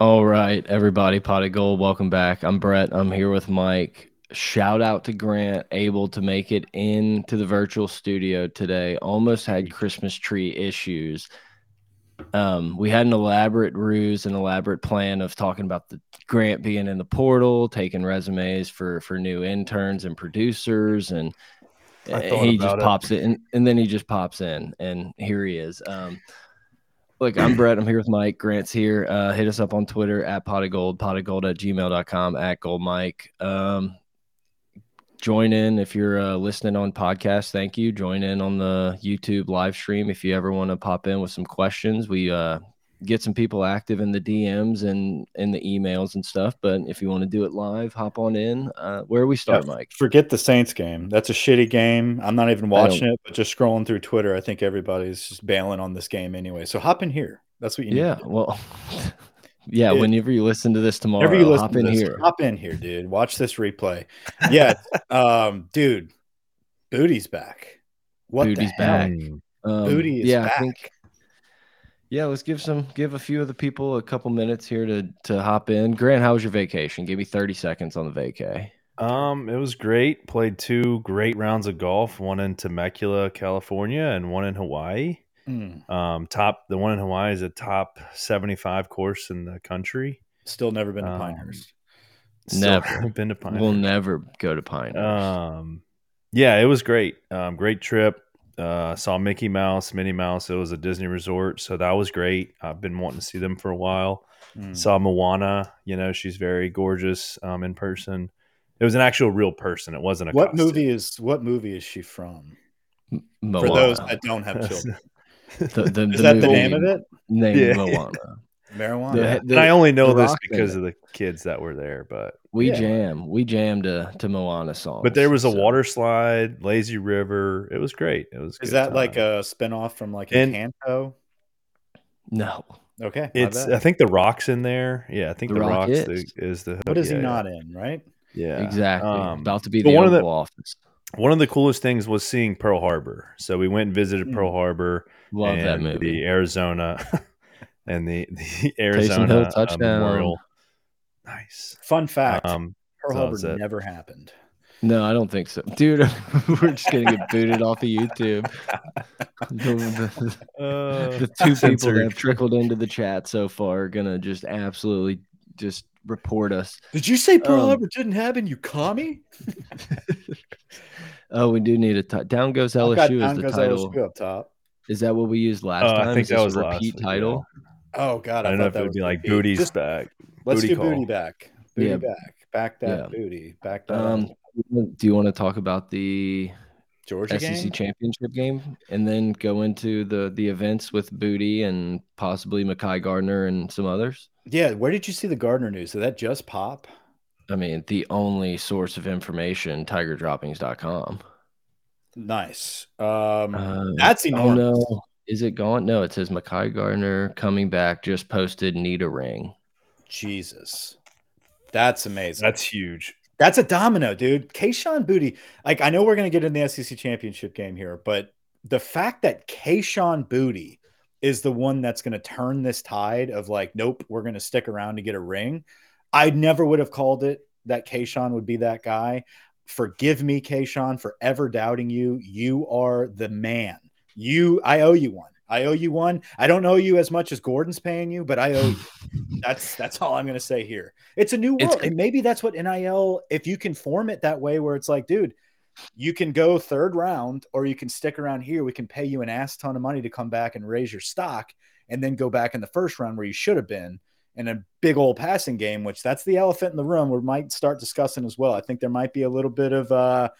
All right, everybody, Pot of Gold, welcome back. I'm Brett. I'm here with Mike. Shout out to Grant, able to make it into the virtual studio today. Almost had Christmas tree issues. Um, we had an elaborate ruse, an elaborate plan of talking about the Grant being in the portal, taking resumes for for new interns and producers, and he just it. pops in, and then he just pops in, and here he is. Um, Look, I'm Brett. I'm here with Mike. Grant's here. Uh, hit us up on Twitter at pot of gold, pot of gold at gmail.com, at gold Mike. Um, join in if you're uh, listening on podcast. Thank you. Join in on the YouTube live stream if you ever want to pop in with some questions. We uh, get some people active in the DMs and in the emails and stuff. But if you want to do it live, hop on in. Uh, where we start, yeah, Mike? Forget the Saints game. That's a shitty game. I'm not even watching it, but just scrolling through Twitter, I think everybody's just bailing on this game anyway. So hop in here. That's what you need. Yeah. Well. Yeah, whenever you listen to this tomorrow, you listen hop in this, here. Hop in here, dude. Watch this replay. Yeah, um, dude, Booty's back. What Booty's back. Um, Booty is yeah, back. I think yeah, let's give some give a few of the people a couple minutes here to to hop in. Grant, how was your vacation? Give me 30 seconds on the vacay. Um, it was great. Played two great rounds of golf, one in Temecula, California, and one in Hawaii. Mm. Um, top the one in Hawaii is a top 75 course in the country. Still never been to Um, Pinehurst. Never. been to Pinehurst. We'll never go to Pine. Um, yeah, it was great. Um, great trip. Uh, saw Mickey Mouse, Minnie Mouse. It was a Disney resort, so that was great. I've been wanting to see them for a while. Mm. Saw Moana. You know, she's very gorgeous um, in person. It was an actual real person. It wasn't a What costume. movie is what movie is she from? Moana. For those that don't have children, the, the, is that the name of it? Named Yeah. Moana. Marijuana. The- and I only know this because it. of the kids that were there. But We Yeah. jam. We jammed to, to Moana songs. but there was a so- water slide, lazy river. It was great. It was. is good that like time. a spinoff from like And- Encanto? No. Okay, It's. I think the rocks in there. Yeah, I think The the, Rock rocks is. the, is the. what is yeah, he yeah. not in? Right? Yeah, Exactly. Um, About to be the one of the- Office. One of the coolest things was seeing Pearl Harbor. So we went and visited Pearl Mm. Harbor. Love that and movie. The Arizona and the the Hill Arizona uh, touchdown. Memorial. Nice. Fun fact: Um, Pearl Harbor that's it. never happened. No, I don't think so. Dude, we're just going to get booted off of YouTube. The, the- uh, the two people that have trickled into the chat so far are going to just absolutely just report us. Did you say Pearl Um, Harbor didn't happen? You commie? Oh, we do need a ti- down goes Oh, God, LSU down is the goes title. LSU up top. Is that what we used last Oh, I think Is that was a last repeat week, title. Oh God, I I, don't know thought if that it would be gonna like booties back. Let's booty do call. booty back. Booty Yeah. back. Back that Yeah. booty. Back that Um, do you want to talk about the Georgia SEC game. championship game and then go into the the events with Booty and possibly Mekhi Garner and some others? Yeah, where did you see the Garner news? Did that just pop? I mean, the only source of information, tigerdroppings.com. Nice. Um, Uh, that's Oh enormous. no, is it gone? No, it says Mekhi Garner coming back. Just posted need a ring. Jesus, that's amazing. That's huge. That's a domino, dude. Kayshon Boutte. Like, I know we're going to get in the SEC championship game here, but the fact that Kayshon Boutte is the one that's going to turn this tide of like, nope, we're going to stick around to get a ring. I never would have called it that Kayshon would be that guy. Forgive me, Kayshon, for ever doubting you. You are the man. You, I owe you one. I owe you one. I don't owe you as much as Gordon's paying you, but I owe you. that's that's all I'm going to say here. It's a new It's- world, and maybe that's what NIL. If you can form it that way, where it's like, dude, you can go third round, or you can stick around here. We can pay you an ass ton of money to come back and raise your stock, and then go back in the first round where you should have been in a big old passing game. Which that's the elephant in the room. We might start discussing as well. I think there might be a little bit of uh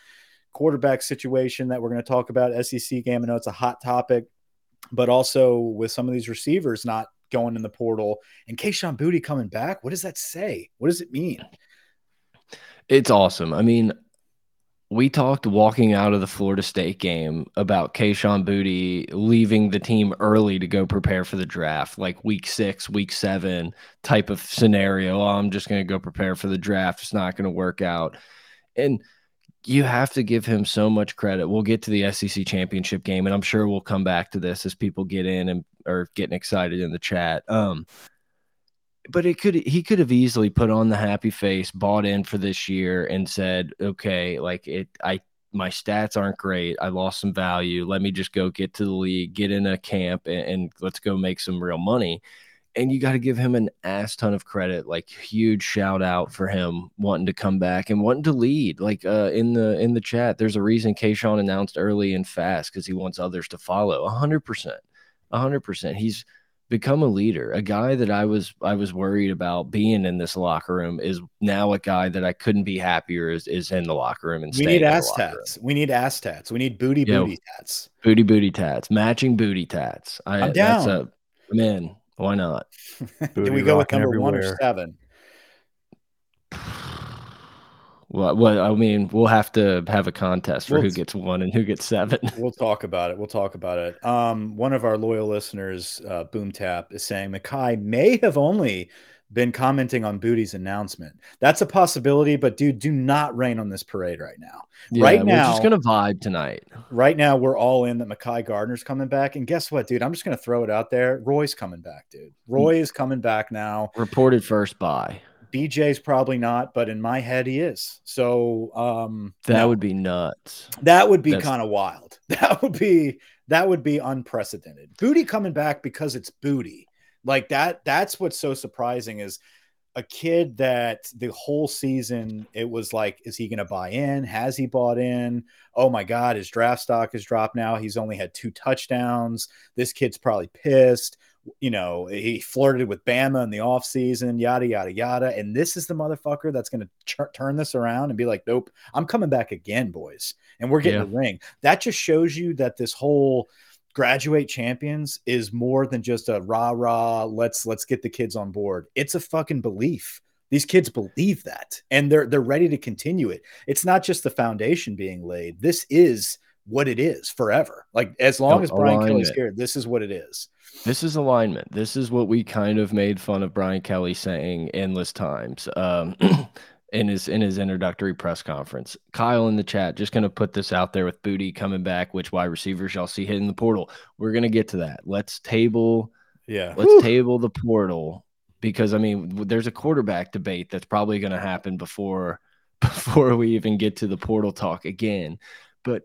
quarterback situation that we're going to talk about. SEC game. I know it's a hot topic, but also with some of these receivers not going in the portal and Kayshon Boutte coming back. What does that say? What does it mean? It's awesome. I mean, we talked walking out of the Florida State game about Kayshon Boutte leaving the team early to go prepare for the draft, like week six, week seven type of scenario. Oh, I'm just going to go prepare for the draft. It's not going to work out. And you have to give him so much credit. We'll get to the SEC championship game, and I'm sure we'll come back to this as people get in and are getting excited in the chat. Um, but it could he could have easily put on the happy face, bought in for this year, and said, okay, like it, I my stats aren't great. I lost some value. Let me just go get to the league, get in a camp, and, and let's go make some real money. And you got to give him an ass ton of credit, like huge shout out for him wanting to come back and wanting to lead. Like uh, in the in the chat, there's a reason Kayshon announced early and fast because he wants others to follow. hundred percent, hundred percent. He's become a leader. A guy that I was I was worried about being in this locker room is now a guy that I couldn't be happier is, is in the locker room. And we need ass tats. We need ass tats. We need booty yeah, booty tats. Booty booty tats. Matching booty tats. I, I'm down. That's a, man, why not? Do we go with number everywhere. one or seven? Well, well, I mean, we'll have to have a contest for we'll, who gets one and who gets seven. We'll talk about it. We'll talk about it. Um, one of our loyal listeners, uh, Boom Tap, is saying Mekhi may have only been commenting on Booty's announcement. That's a possibility, but dude, do not rain on this parade right now. Yeah, right now, we're just gonna vibe tonight. Right now, we're all in that Mekhi Garner's coming back, and guess what, dude? I'm just gonna throw it out there. Roy's coming back, dude. Roy is coming back now. Reported first by. BJ's probably not, but in my head he is. So um that no. would be nuts. That would be kind of wild. That would be that would be unprecedented. Booty coming back because it's booty. Like that that's what's so surprising is a kid that the whole season it was like is he going to buy in has he bought in oh my god his draft stock has dropped now he's only had two touchdowns this kid's probably pissed you know, he flirted with Bama in the offseason, yada, yada, yada. And this is the motherfucker that's going to turn this around and be like, nope, I'm coming back again, boys. And we're getting yeah. a ring. That just shows you that this whole graduate champions is more than just a rah rah, let's let's get the kids on board. It's a fucking belief. These kids believe that and they're they're ready to continue it. It's not just the foundation being laid. This is what it is forever. Like as long as Brian Kelly's here, this is what it is. This is alignment. This is what we kind of made fun of Brian Kelly saying endless times um, in his in his introductory press conference. Kyle in the chat, just going to put this out there with Booty coming back. Which wide receivers y'all see hitting the portal? We're going to get to that. Let's table. Yeah. Let's Whew. table the portal because I mean, there's a quarterback debate that's probably going to happen before before we even get to the portal talk again. But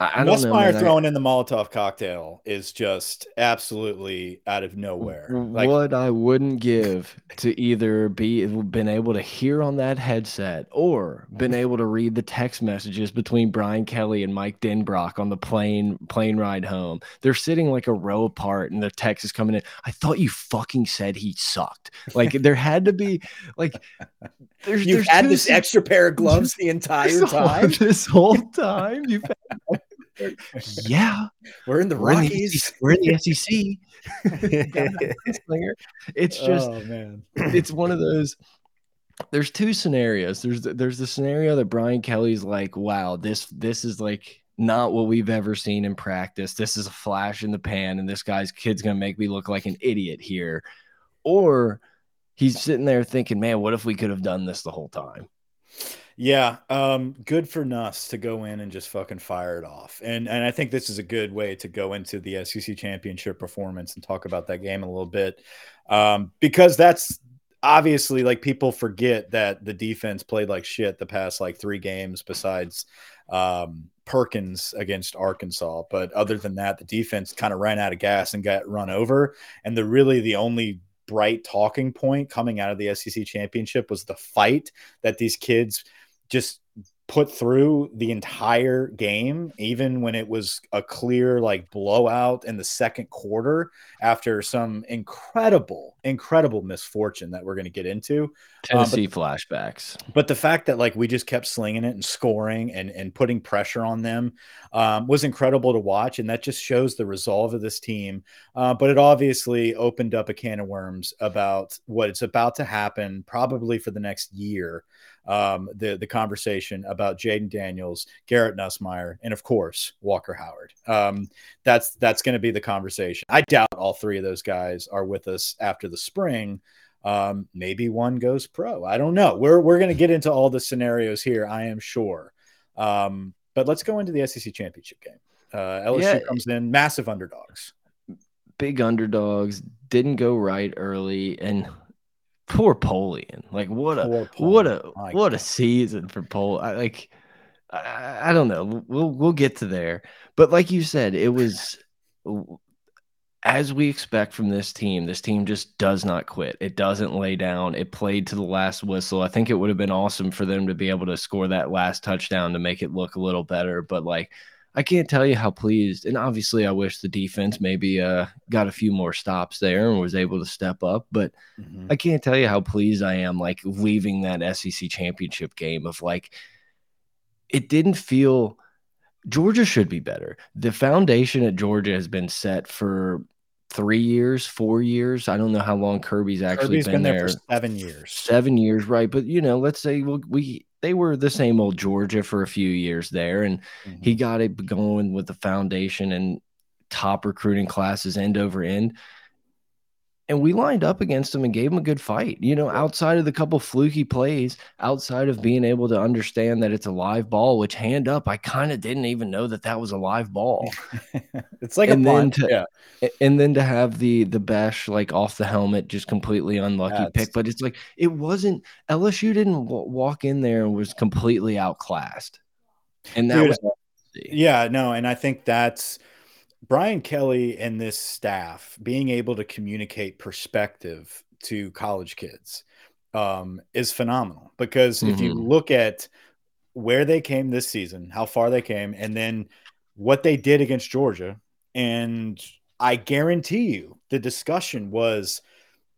I, I Nussmeier throwing in the Molotov cocktail is just absolutely out of nowhere. Like, what I wouldn't give to either be been able to hear on that headset or been able to read the text messages between Brian Kelly and Mike Denbrock on the plane plane ride home. They're sitting like a row apart, and the text is coming in. I thought you fucking said he sucked. Like there had to be like there's you've there's had this extra pair of gloves the entire time. this whole time you've had yeah, we're in the we're Rockies. In the, we're in the SEC. it's oh, just, oh, man, it's one of those. There's two scenarios. There's there's the scenario that Brian Kelly's like, wow, this this is like not what we've ever seen in practice. This is a flash in the pan, and this guy's kid's gonna make me look like an idiot here. Or he's sitting there thinking, man, what if we could have done this the whole time? Yeah, um, good for Nuss to go in and just fucking fire it off, and and I think this is a good way to go into the SEC championship performance and talk about that game a little bit, um, because that's obviously like people forget that the defense played like shit the past like three games besides um, Perkins against Arkansas, but other than that, the defense kind of ran out of gas and got run over, and the really the only bright talking point coming out of the SEC championship was the fight that these kids just put through the entire game, even when it was a clear like blowout in the second quarter after some incredible, incredible misfortune that we're going to get into. Um, Tennessee uh, but, flashbacks. But the fact that like we just kept slinging it and scoring and, and putting pressure on them um, was incredible to watch. And that just shows the resolve of this team. Uh, but it obviously opened up a can of worms about what it's about to happen probably for the next year um, the the conversation about Jayden Daniels, Garrett Nussmeier, and of course Walker Howard. Um, that's that's going to be the conversation. I doubt all three of those guys are with us after the spring. Um, maybe one goes pro. I don't know. We're we're going to get into all the scenarios here. I am sure. Um, but let's go into the SEC championship game. Uh, LSU yeah. comes in massive underdogs. big underdogs, didn't go right early, and poor Polian. Like what a what a My what God. a season for Pol. I, like I, I don't know. We'll we'll get to there, but like you said, it was as we expect from this team, this team just does not quit. It doesn't lay down. It played to the last whistle. I think it would have been awesome for them to be able to score that last touchdown to make it look a little better. But like, I can't tell you how pleased. And obviously, I wish the defense maybe uh, got a few more stops there and was able to step up. But mm -hmm. I can't tell you how pleased I am, like leaving that SEC championship game of like, it didn't feel Georgia should be better. The foundation at Georgia has been set for three years, four years. I don't know how long Kirby's actually Kirby's been, been there. there. for seven years. Seven years, right? But you know, let's say well, we they were the same old Georgia for a few years there, and mm -hmm. he got it going with the foundation and top recruiting classes end over end and we lined up against them and gave them a good fight. You know, outside of the couple fluky plays, outside of being able to understand that it's a live ball, which hand up, I kind of didn't even know that that was a live ball. it's like and a then to, yeah. And then to have the the bash like off the helmet, just completely unlucky That's... pick. But it's like it wasn't LSU didn't walk in there and was completely outclassed, and that Dude, was yeah, no, and I think that's Brian Kelly and this staff being able to communicate perspective to college kids um, is phenomenal because mm-hmm. if you mm-hmm. look at where they came this season, how far they came, and then what they did against Georgia, and I guarantee you the discussion was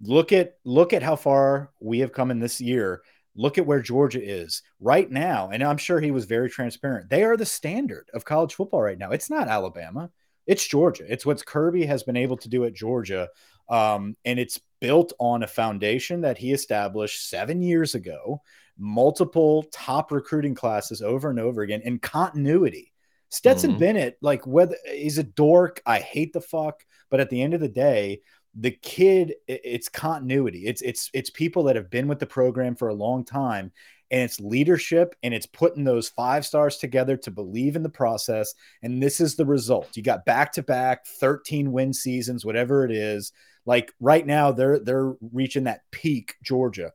look at look at how far we have come in this year. Look at where Georgia is right now. And I'm sure he was very transparent. They are the standard of college football right now. It's not Alabama. It's Georgia. It's what Kirby has been able to do at Georgia. Um, and it's built on a foundation that he established seven years ago, multiple top recruiting classes over and over again, and continuity. Stetson mm-hmm. Bennett, like whether he's a dork, I hate the fuck, but at the end of the day, the kid, it's continuity. It's it's it's people that have been with the program for a long time, and it's leadership and it's putting those five stars together to believe in the process. And this is the result. You got back to back 13 win seasons, whatever it is. Like right now, they're they're reaching that peak Georgia.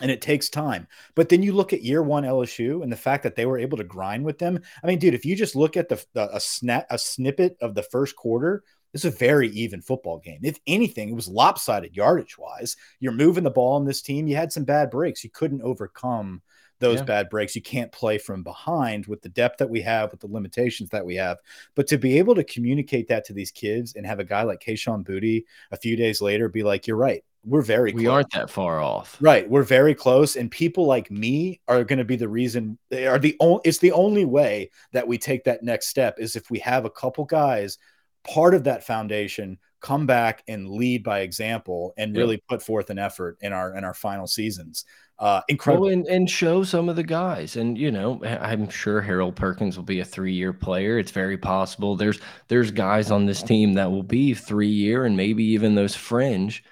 And it takes time. But then you look at year one LSU and the fact that they were able to grind with them. I mean, dude, if you just look at the, the a snap a snippet of the first quarter, it's a very even football game. If anything, it was lopsided yardage wise. You're moving the ball in this team. You had some bad breaks. You couldn't overcome those yeah. bad breaks. You can't play from behind with the depth that we have, with the limitations that we have. But to be able to communicate that to these kids and have a guy like Kayshon Booty a few days later be like, "You're right, we're very we close. aren't that far off right we're very close and people like me are going to be the reason they are the only it's the only way that we take that next step is if we have a couple guys part of that foundation come back and lead by example and really put forth an effort in our in our final seasons uh, incredible. Well, and, and show some of the guys. And you know, I'm sure Harold Perkins will be a three year player. It's very possible. There's there's guys on this team that will be three year and maybe even those fringe.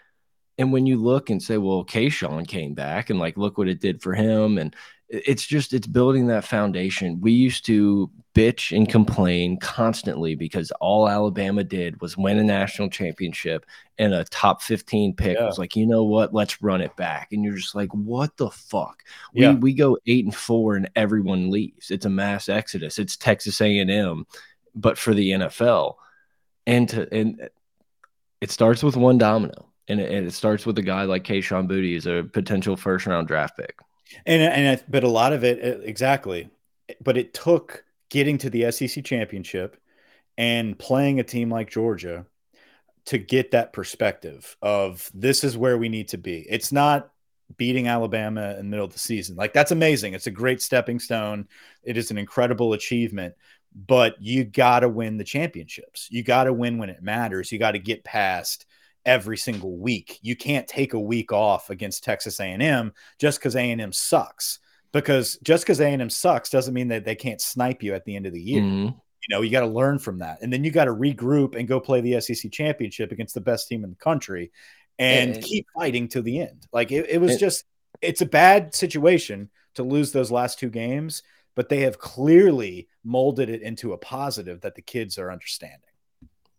And when you look and say, well, Kayshon came back and like look what it did for him, and it's just it's building that foundation. We used to bitch and complain constantly because all Alabama did was win a national championship and a top 15 pick yeah. was like, you know what, let's run it back. And you're just like, what the fuck? We yeah. we go eight and four and everyone leaves. It's a mass exodus. It's Texas A&M, but for the NFL. And to and it starts with one domino. And it, and it starts with a guy like Kayshon Boutte is a potential first round draft pick. And and but a lot of it uh, exactly. But it took getting to the SEC championship and playing a team like Georgia to get that perspective of this is where we need to be. It's not beating Alabama in the middle of the season. Like that's amazing. It's a great stepping stone. It is an incredible achievement, but you got to win the championships. You got to win when it matters. You got to get past every single week. You can't take a week off against Texas A&M just cuz A&M sucks because just because A&M sucks doesn't mean that they can't snipe you at the end of the year. Mm-hmm. You know, you got to learn from that. And then you got to regroup and go play the SEC championship against the best team in the country and, and keep fighting to the end. Like it, it was and, just, it's a bad situation to lose those last two games, but they have clearly molded it into a positive that the kids are understanding.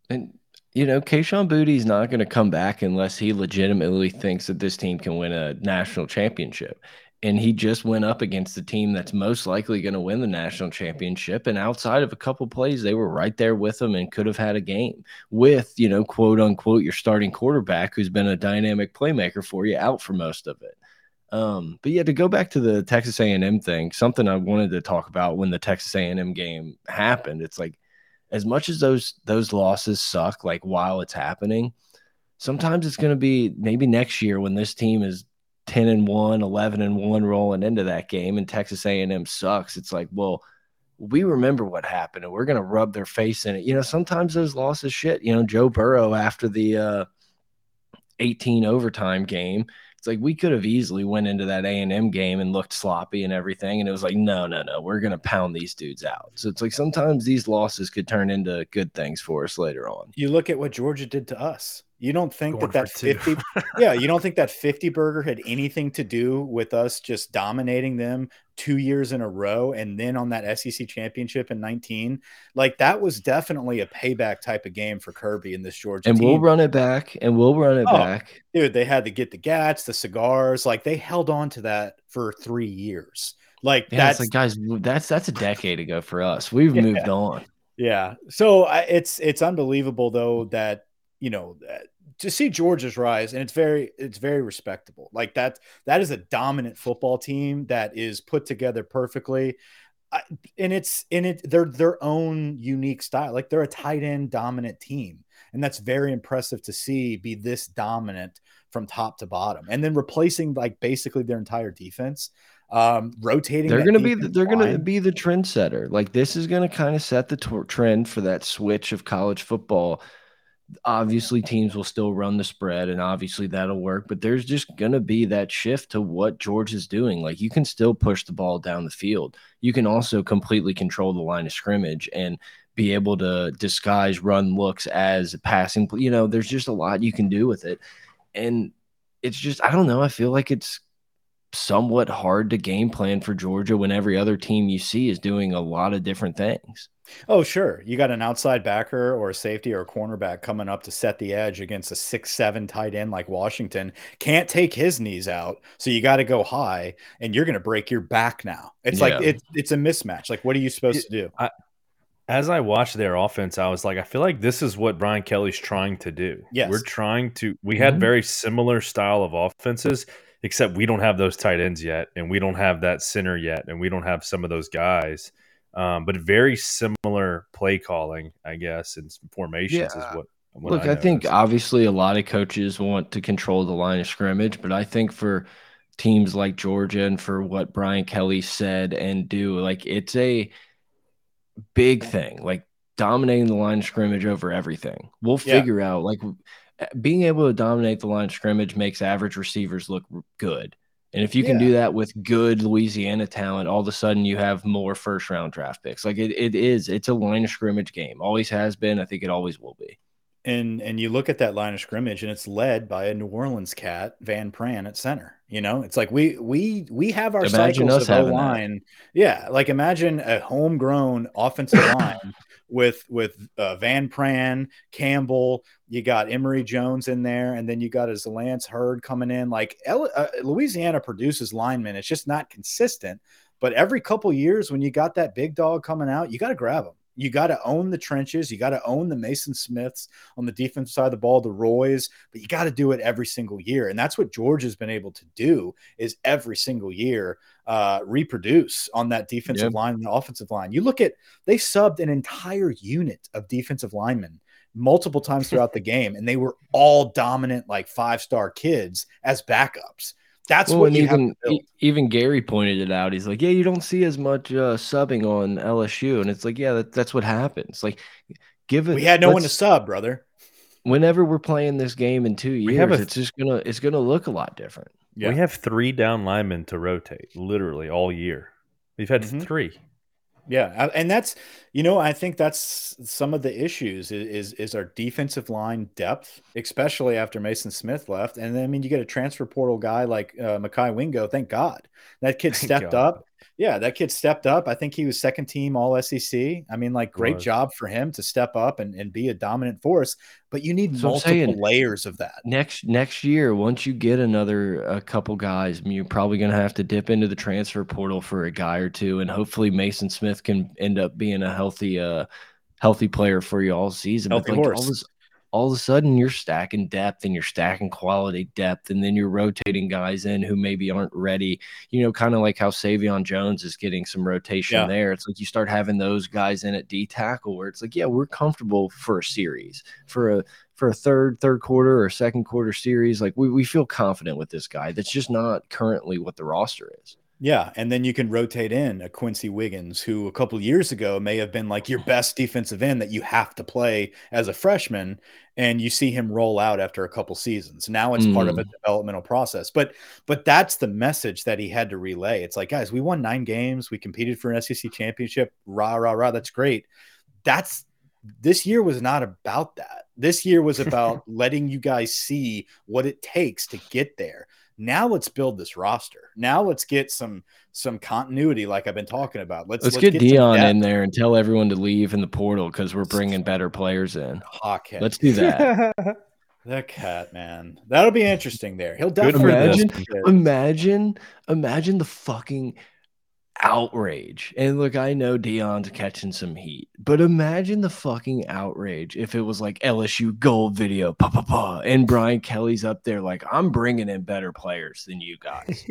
And you know, Kayshon Boutte's not going to come back unless he legitimately thinks that this team can win a national championship. And he just went up against the team that's most likely going to win the national championship. And outside of a couple plays, they were right there with him and could have had a game with, you know, quote unquote, your starting quarterback who's been a dynamic playmaker for you out for most of it. Um, but yeah, to go back to the Texas A&M thing, something I wanted to talk about when the Texas A&M game happened, it's like as much as those those losses suck like while it's happening sometimes it's going to be maybe next year when this team is 10 and 1 11 and 1 rolling into that game and texas a&m sucks. It's like well we remember what happened and we're going to rub their face in it. You know sometimes those losses shit you know joe burrow after the uh 18 overtime game it's like we could have easily went into that A&M game and looked sloppy and everything and it was like no no no we're to pound these dudes out. So it's like sometimes these losses could turn into good things for us later on. You look at what Georgia did to us. You don't think Going that that 50 Yeah, you don't think that 50 burger had anything to do with us just dominating them two years in a row and then on that SEC championship in 19. Like that was definitely a payback type of game for Kirby in this Georgia And team. we'll run it back and we'll run it oh, back. Dude, they had to get the gats, the cigars, like they held on to that for 3 years. Like yeah, that's like guys, that's that's a decade ago for us. We've yeah. moved on. Yeah. So I, it's it's unbelievable though that you know to see Georgia's rise, and it's very it's very respectable. Like that that is a dominant football team that is put together perfectly. I, and it's in it they're their own unique style. Like they're a tight end dominant team, and that's very impressive to see be this dominant from top to bottom, and then replacing like basically their entire defense. Um, rotating. They're going to be the, they're going to be the trendsetter. Like this is going to kind of set the trend for that switch of college football obviously teams will still run the spread and obviously that'll work but there's just going to be that shift to what george is doing. Like you can still push the ball down the field. You can also completely control the line of scrimmage and be able to disguise run looks as passing you know there's just a lot you can do with it. And it's just i don't know i feel like it's somewhat hard to game plan for georgia when every other team you see is doing a lot of different things Oh, sure. You got an outside backer or a safety or a cornerback coming up to set the edge against a six seven tight end like Washington. Can't take his knees out, so you got to go high, and you're going to break your back now. It's yeah. like it's it's a mismatch. Like, what are you supposed it, to do? I, as I watched their offense, I was like, I feel like this is what Brian Kelly's trying to do. Yes. We're trying to. We had mm -hmm. very similar style of offenses, except we don't have those tight ends yet, and we don't have that center yet, and we don't have some of those guys um, but very similar play calling, I guess, and formations yeah. is what. what Look, I, I think obviously a lot of coaches want to control the line of scrimmage, but I think for teams like Georgia and for what Brian Kelly said and do, like it's a big thing, like dominating the line of scrimmage over everything. We'll figure yeah. out like being able to dominate the line of scrimmage makes average receivers look good. And if you can yeah. do that with good Louisiana talent, all of a sudden you have more first round draft picks. Like it, it is, it's a line of scrimmage game. Always has been. I think it always will be. And and you look at that line of scrimmage, and it's led by a New Orleans cat, Van Pran at center. You know, it's like we we we have our imagine cycles of line. Yeah, like imagine a homegrown offensive line with with uh, Van Pran, Campbell. You got Emery Jones in there, and then you got his Lance Heard coming in. Like uh, Louisiana produces linemen. It's just not consistent. But every couple years, when you got that big dog coming out, you got to grab him. You got to own the trenches. You got to own the Maason Smiths on the defensive side of the ball, the Roys, but you got to do it every single year. And that's what George has been able to do is every single year uh, reproduce on that defensive yep. line and the offensive line. You look at they subbed an entire unit of defensive linemen multiple times throughout the game, and they were all dominant, like five star kids as backups. That's well, what even even Gary pointed it out. He's like, yeah, you don't see as much uh, subbing on LSU, and it's like, yeah, that, that's what happens. Like, given. We had no one to sub, brother. Whenever we're playing this game in two years, a, it's just gonna it's gonna look a lot different. Yeah. We have three down linemen to rotate, literally all year. We've had mm -hmm. three. Yeah, and that's You know, I think that's some of the issues is, is, our defensive line depth, especially after Maason Smith left. And then I mean, you get a transfer portal guy like uh, Mekhi Wingo. Thank God that kid stepped up. Yeah, that kid stepped up. I think he was second team All SEC. I mean, like great job for him to step up and, and be a dominant force. But you need so multiple saying, layers of that. Next next year, once you get another a couple guys, you're probably going to have to dip into the transfer portal for a guy or two, and hopefully Maason Smith can end up being a healthy uh healthy player for you all season. Healthy but like horse. all this all of a sudden you're stacking depth and you're stacking quality depth, and then you're rotating guys in who maybe aren't ready. You know, kind of like how Sai'vion Jones is getting some rotation yeah. there. It's like you start having those guys in at D tackle where it's like, yeah, we're comfortable for a series, for a for a third, third quarter or second quarter series. Like we, we feel confident with this guy. That's just not currently what the roster is. Yeah, and then you can rotate in a Quency Wiggins, who a couple years ago may have been like your best defensive end that you have to play as a freshman, and you see him roll out after a couple seasons. Now it's mm. part of a mm. developmental process, but but that's the message that he had to relay. It's like, guys, we won nine games, we competed for an SEC championship, rah rah rah. That's great. That's this year was not about that. This year was about letting you guys see what it takes to get there. Now let's build this roster. Now let's get some some continuity, like I've been talking about. Let's let's, let's get, get Deion in there and tell everyone to leave in the portal because we're bringing better players in. Hawkhead. Let's do that. the cat man, that'll be interesting. There, he'll definitely imagine. Imagine, imagine the fucking outrage. And look, I know Deion's catching some heat, but imagine the fucking outrage if it was like LSU gold video, pa pa pa, and Brian Kelly's up there like, I'm bringing in better players than you guys.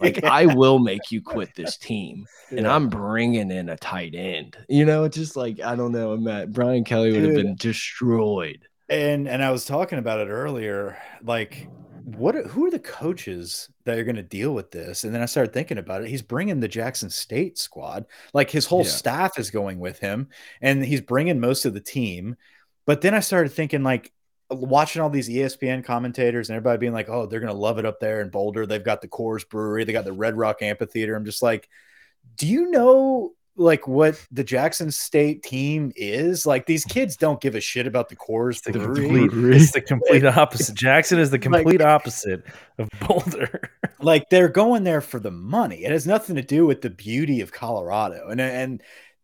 like, I will make you quit this team, and I'm bringing in a tight end. You know, it's just like I don't know. Matt Brian Kelly would have been destroyed. And and I was talking about it earlier, like what are, who are the coaches that are going to deal with this? And then i started thinking about it he's bringing the jackson state squad like his whole yeah. staff is going with him and he's bringing most of the team. But then i started thinking like watching all these espn commentators and everybody being like oh they're going to love it up there in boulder. They've got the coors brewery they got the red rock amphitheater. I'm just like do you know like what the Jackson State team is. Like these kids don't give a shit about the Coors the complete, It's the complete opposite. Jackson is the complete like, opposite of Boulder. like they're going there for the money. It has nothing to do with the beauty of Colorado. And and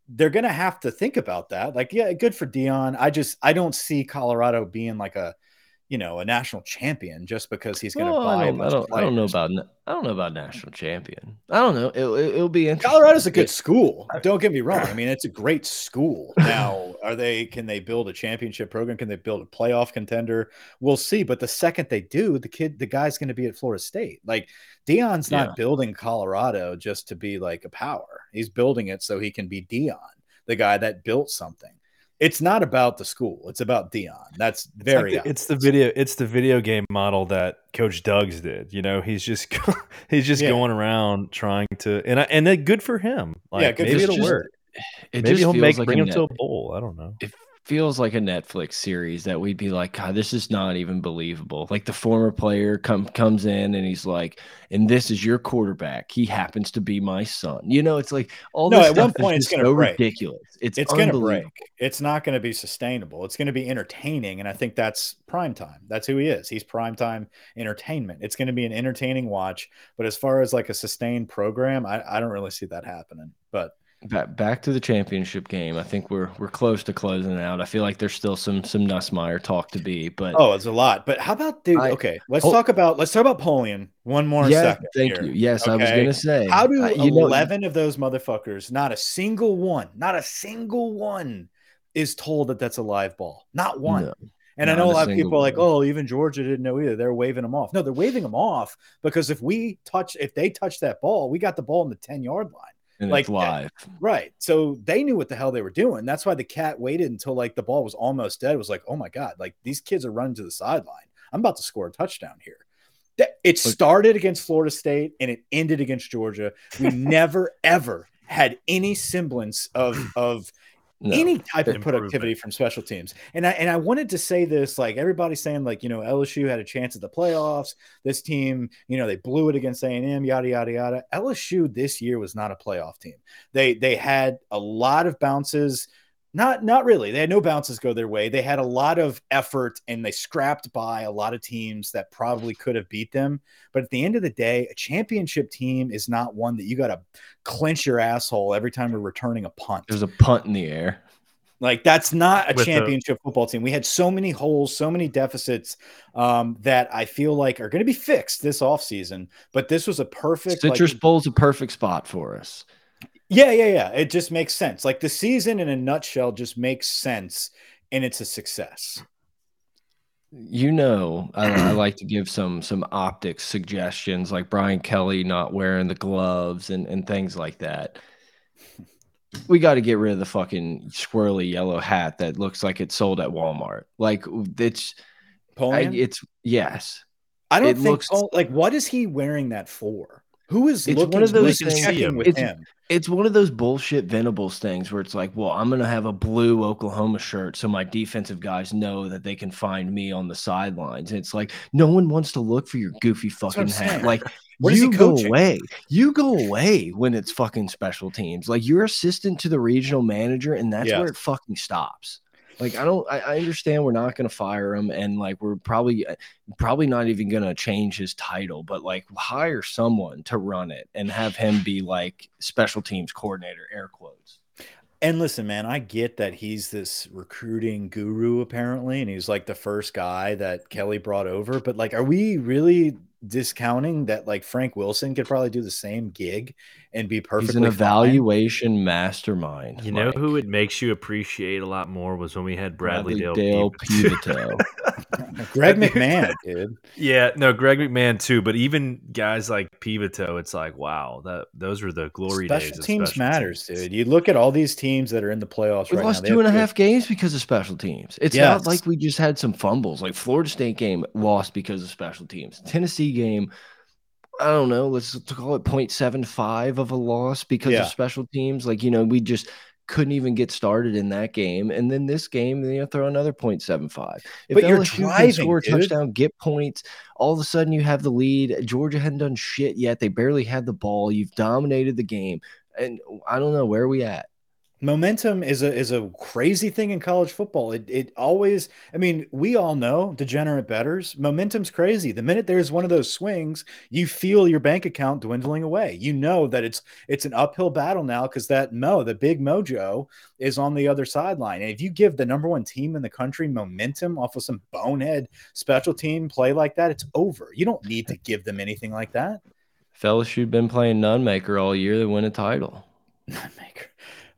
they're gonna have to think about that. Like, yeah, good for Deion. I just I don't see Colorado being like a you know, a national champion just because he's going to buy. I don't, I don't, I don't, know about. I don't know about national champion. I don't know. It, will it, be interesting. Colorado's a good school. Don't get me wrong. I mean, it's a great school. Now, are they? Can they build a championship program? Can they build a playoff contender? We'll see. But the second they do, the kid, the guy's going to be at Florida State. Like Deion's not yeah. building Colorado just to be like a power. He's building it so he can be Dion, the guy that built something it's not about the school. It's about Deion That's very. It's, like the, it's, the, video. It's the video game model that Coach Doug's did. You know, he's just he's just yeah. going around trying to, and I, and good for him. Like, yeah, maybe it'll just, work. It maybe he'll make like bring him to a bowl. I don't know. It feels like a Netflix series that we'd be like, God, this is not even believable. Like the former player come comes in and he's like, and this is your quarterback. He happens to be my son. You know, it's like all no. At one point, it's going to so break. Ridiculous. It's it's going to break. It's not going to be sustainable. It's going to be entertaining, and I think that's prime time. That's who he is. He's prime time entertainment. It's going to be an entertaining watch. But as far as like a sustained program, I, I don't really see that happening. But back, back to the championship game. I think we're we're close to closing it out. I feel like there's still some some Nussmeier talk to be, but oh, it's a lot. But how about the I, okay? Let's oh, talk about let's talk about Polian one more yeah, second. Thank here. you. Yes, okay? I was gonna say. How do eleven know, of those motherfuckers? Not a single one. Not a single one is told that that's a live ball. Not one. No. And I know a lot of people are like, "Oh, even Georgia didn't know either." They're waving them off. No, they're waving them off because if we touch, if they touch that ball, we got the ball in the ten yard line and like eh, live. Right. So they knew what the hell they were doing. That's why the cat waited until like the ball was almost dead. It was like, oh my God, like these kids are running to the sideline. I'm about to score a touchdown here. It started against Florida State and it ended against Georgia. We never ever had any semblance of of No. any type of productivity from special teams. And I and I wanted to say this, like everybody's saying, like you know, LSU had a chance at the playoffs. This team, you know, they blew it against A and M, yada yada yada. LSU this year was not a playoff team. They they had a lot of bounces. Not not really. They had no bounces go their way. They had a lot of effort and they scrapped by a lot of teams that probably could have beat them. But at the end of the day, a championship team is not one that you got to clench your asshole every time you're returning a punt. There's a punt in the air. Like that's not a With the- championship football team. We had so many holes, so many deficits um, that I feel like are going to be fixed this offseason. But this was a perfect like, Citrus Bowl's a perfect spot for us. Yeah, yeah, yeah. It just makes sense. Like the season in a nutshell just makes sense, and it's a success. You know, I, I like to give some some optics suggestions, like Brian Kelly not wearing the gloves and and things like that. We got to get rid of the fucking swirly yellow hat that looks like it's sold at Walmart. Like it's, I, it's yes. I don't it think looks- oh, like what is he wearing that for? Who is It's looking one of those things- checking with It's- him? It's one of those bullshit Venables things where it's like, well, I'm gonna have a blue Oklahoma shirt so my defensive guys know that they can find me on the sidelines. And it's like no one wants to look for your goofy fucking hat. Like What you go away. You go away when it's fucking special teams. Like you're assistant to the regional manager, and that's Yes. where it fucking stops. Like I don't, I, I understand we're not going to fire him, and like we're probably, uh, probably not even going to change his title, but like hire someone to run it and have him be like special teams coordinator, air quotes. And listen, man, I get that he's this recruiting guru apparently, and he's like the first guy that Kelly brought over. But like, are we really discounting that like Frank Wilson could probably do the same gig and be perfectly He's an fine? evaluation mastermind. You know Mike. who it makes you appreciate a lot more was when we had Bradley, Dale. Dale Peveto. Greg McMahon, dude. Yeah, no, Greg McMahon too. But even guys like Peveto, it's like, wow, that those were the glory days. Special of teams special matters, teams. dude. You look at all these teams that are in the playoffs We right lost now. two and a games because of special teams. It's Yes. not like we just had some fumbles. Like Florida State game lost because of special teams. Tennessee game, I don't know, let's call it 0.75 of a loss because Yeah. of special teams. Like, you know, we just couldn't even get started in that game. And then this game, you know, throw another 0.75. If But you're LSU driving, can score a dude. touchdown, get points, all of a sudden you have the lead. Georgia hadn't done shit yet. They barely had the ball. You've dominated the game. And I don't know where are we at. Momentum is a is a crazy thing in college football. It it always, I mean, we all know degenerate betters. Momentum's crazy. The minute there's one of those swings, you feel your bank account dwindling away. You know that it's it's an uphill battle now because that Mo, the big mojo, is on the other sideline. And if you give the number one team in the country momentum off of some bonehead special team play like that, it's over. You don't need to give them anything like that. Fellas, LSU'd been playing Nunmaker all year, they win a title. Maker.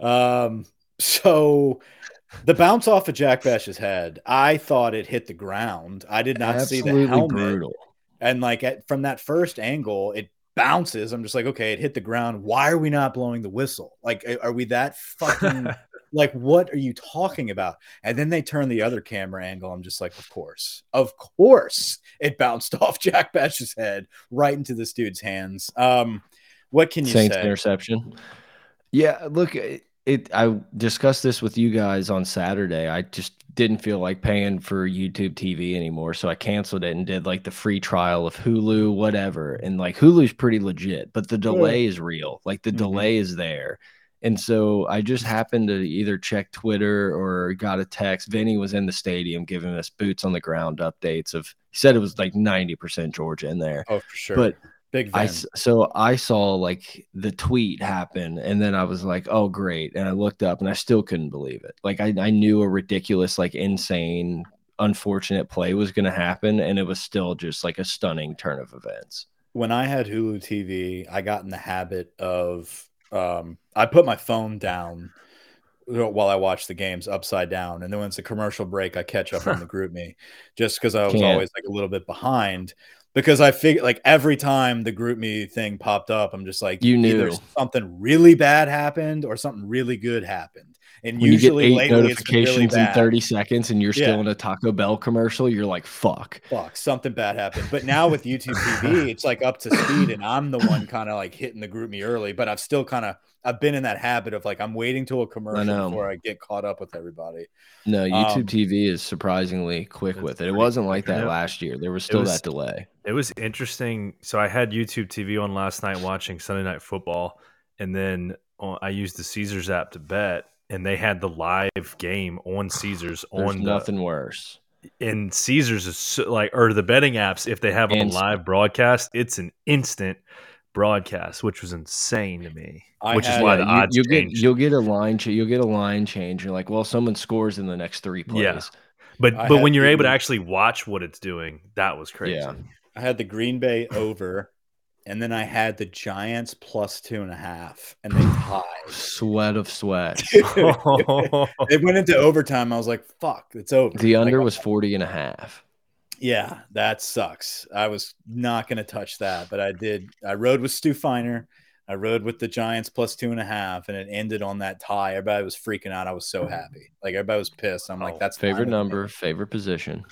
Um, so the bounce off of Jack Bech's head, I thought it hit the ground. I did not see the helmet. brutal. And like at, from that first angle, it bounces. I'm just like, okay, it hit the ground. Why are we not blowing the whistle? Like, are we that fucking like what are you talking about? And then they turn the other camera angle. I'm just like, of course, of course, it bounced off Jack Bech's head right into this dude's hands. Um, what can you Saints say? interception. Yeah, look, it, it. I discussed this with you guys on Saturday. I just didn't feel like paying for YouTube TV anymore, so I canceled it and did like the free trial of Hulu, whatever. And like Hulu's pretty legit, but the delay is real. Like the Mhm. delay is there. And so I just happened to either check Twitter or got a text. Vinny was in the stadium giving us boots on the ground updates of he said it was like 90% Georgia in there. Oh, for sure. But big I so I saw like the tweet happen, and then I was like, "Oh, great!" And I looked up, and I still couldn't believe it. Like I, I knew a ridiculous, like insane, unfortunate play was going to happen, and it was still just like a stunning turn of events. when I had Hulu TV, I got in the habit of um, I put my phone down while I watched the games upside down, and then when it's a commercial break, I catch up on the group me, just because I was Can't. always like a little bit behind. Because I figured like every time the group me thing popped up, I'm just like, You either knew. something really bad happened or something really good happened. And When usually you get eight lately it's really notifications in 30 seconds and you're still Yeah. in a Taco Bell commercial, you're like, fuck. fuck something bad happened but now with youtube tv it's like up to speed and i'm the one kind of like hitting the group me early but i've still kind of i've been in that habit of like i'm waiting till a commercial know. before i get caught up with everybody No, YouTube Um, TV is surprisingly quick with it. It wasn't like that Yeah. last year. There was still was- that delay. It was interesting. So I had YouTube TV on last night watching Sunday Night Football, and then on, I used the Caesars app to bet, and they had the live game on Caesars There's on the nothing worse. and Caesars is so, like or the betting apps if they have a live broadcast, it's an instant broadcast, which was insane to me. I which is why Yeah, the you, odds you'll get you'll get a line ch- you'll get a line change. You're like, well, someone scores in the next three plays. Yeah. but I but when you're the- able to actually watch what it's doing, that was crazy. Yeah. i had the green bay over and then i had the giants plus two and a half and they tied Sweat of sweat. it went into overtime i was like fuck it's over The Like, under was 40 and a half. Yeah, that sucks. I was not going to touch that, but I did. I rode with Stu Feiner. I rode with the Giants plus two and a half, and it ended on that tie. Everybody was freaking out. I was so happy. Like everybody was pissed. I'm like, Oh, that's fine Favorite with me. number, favorite position.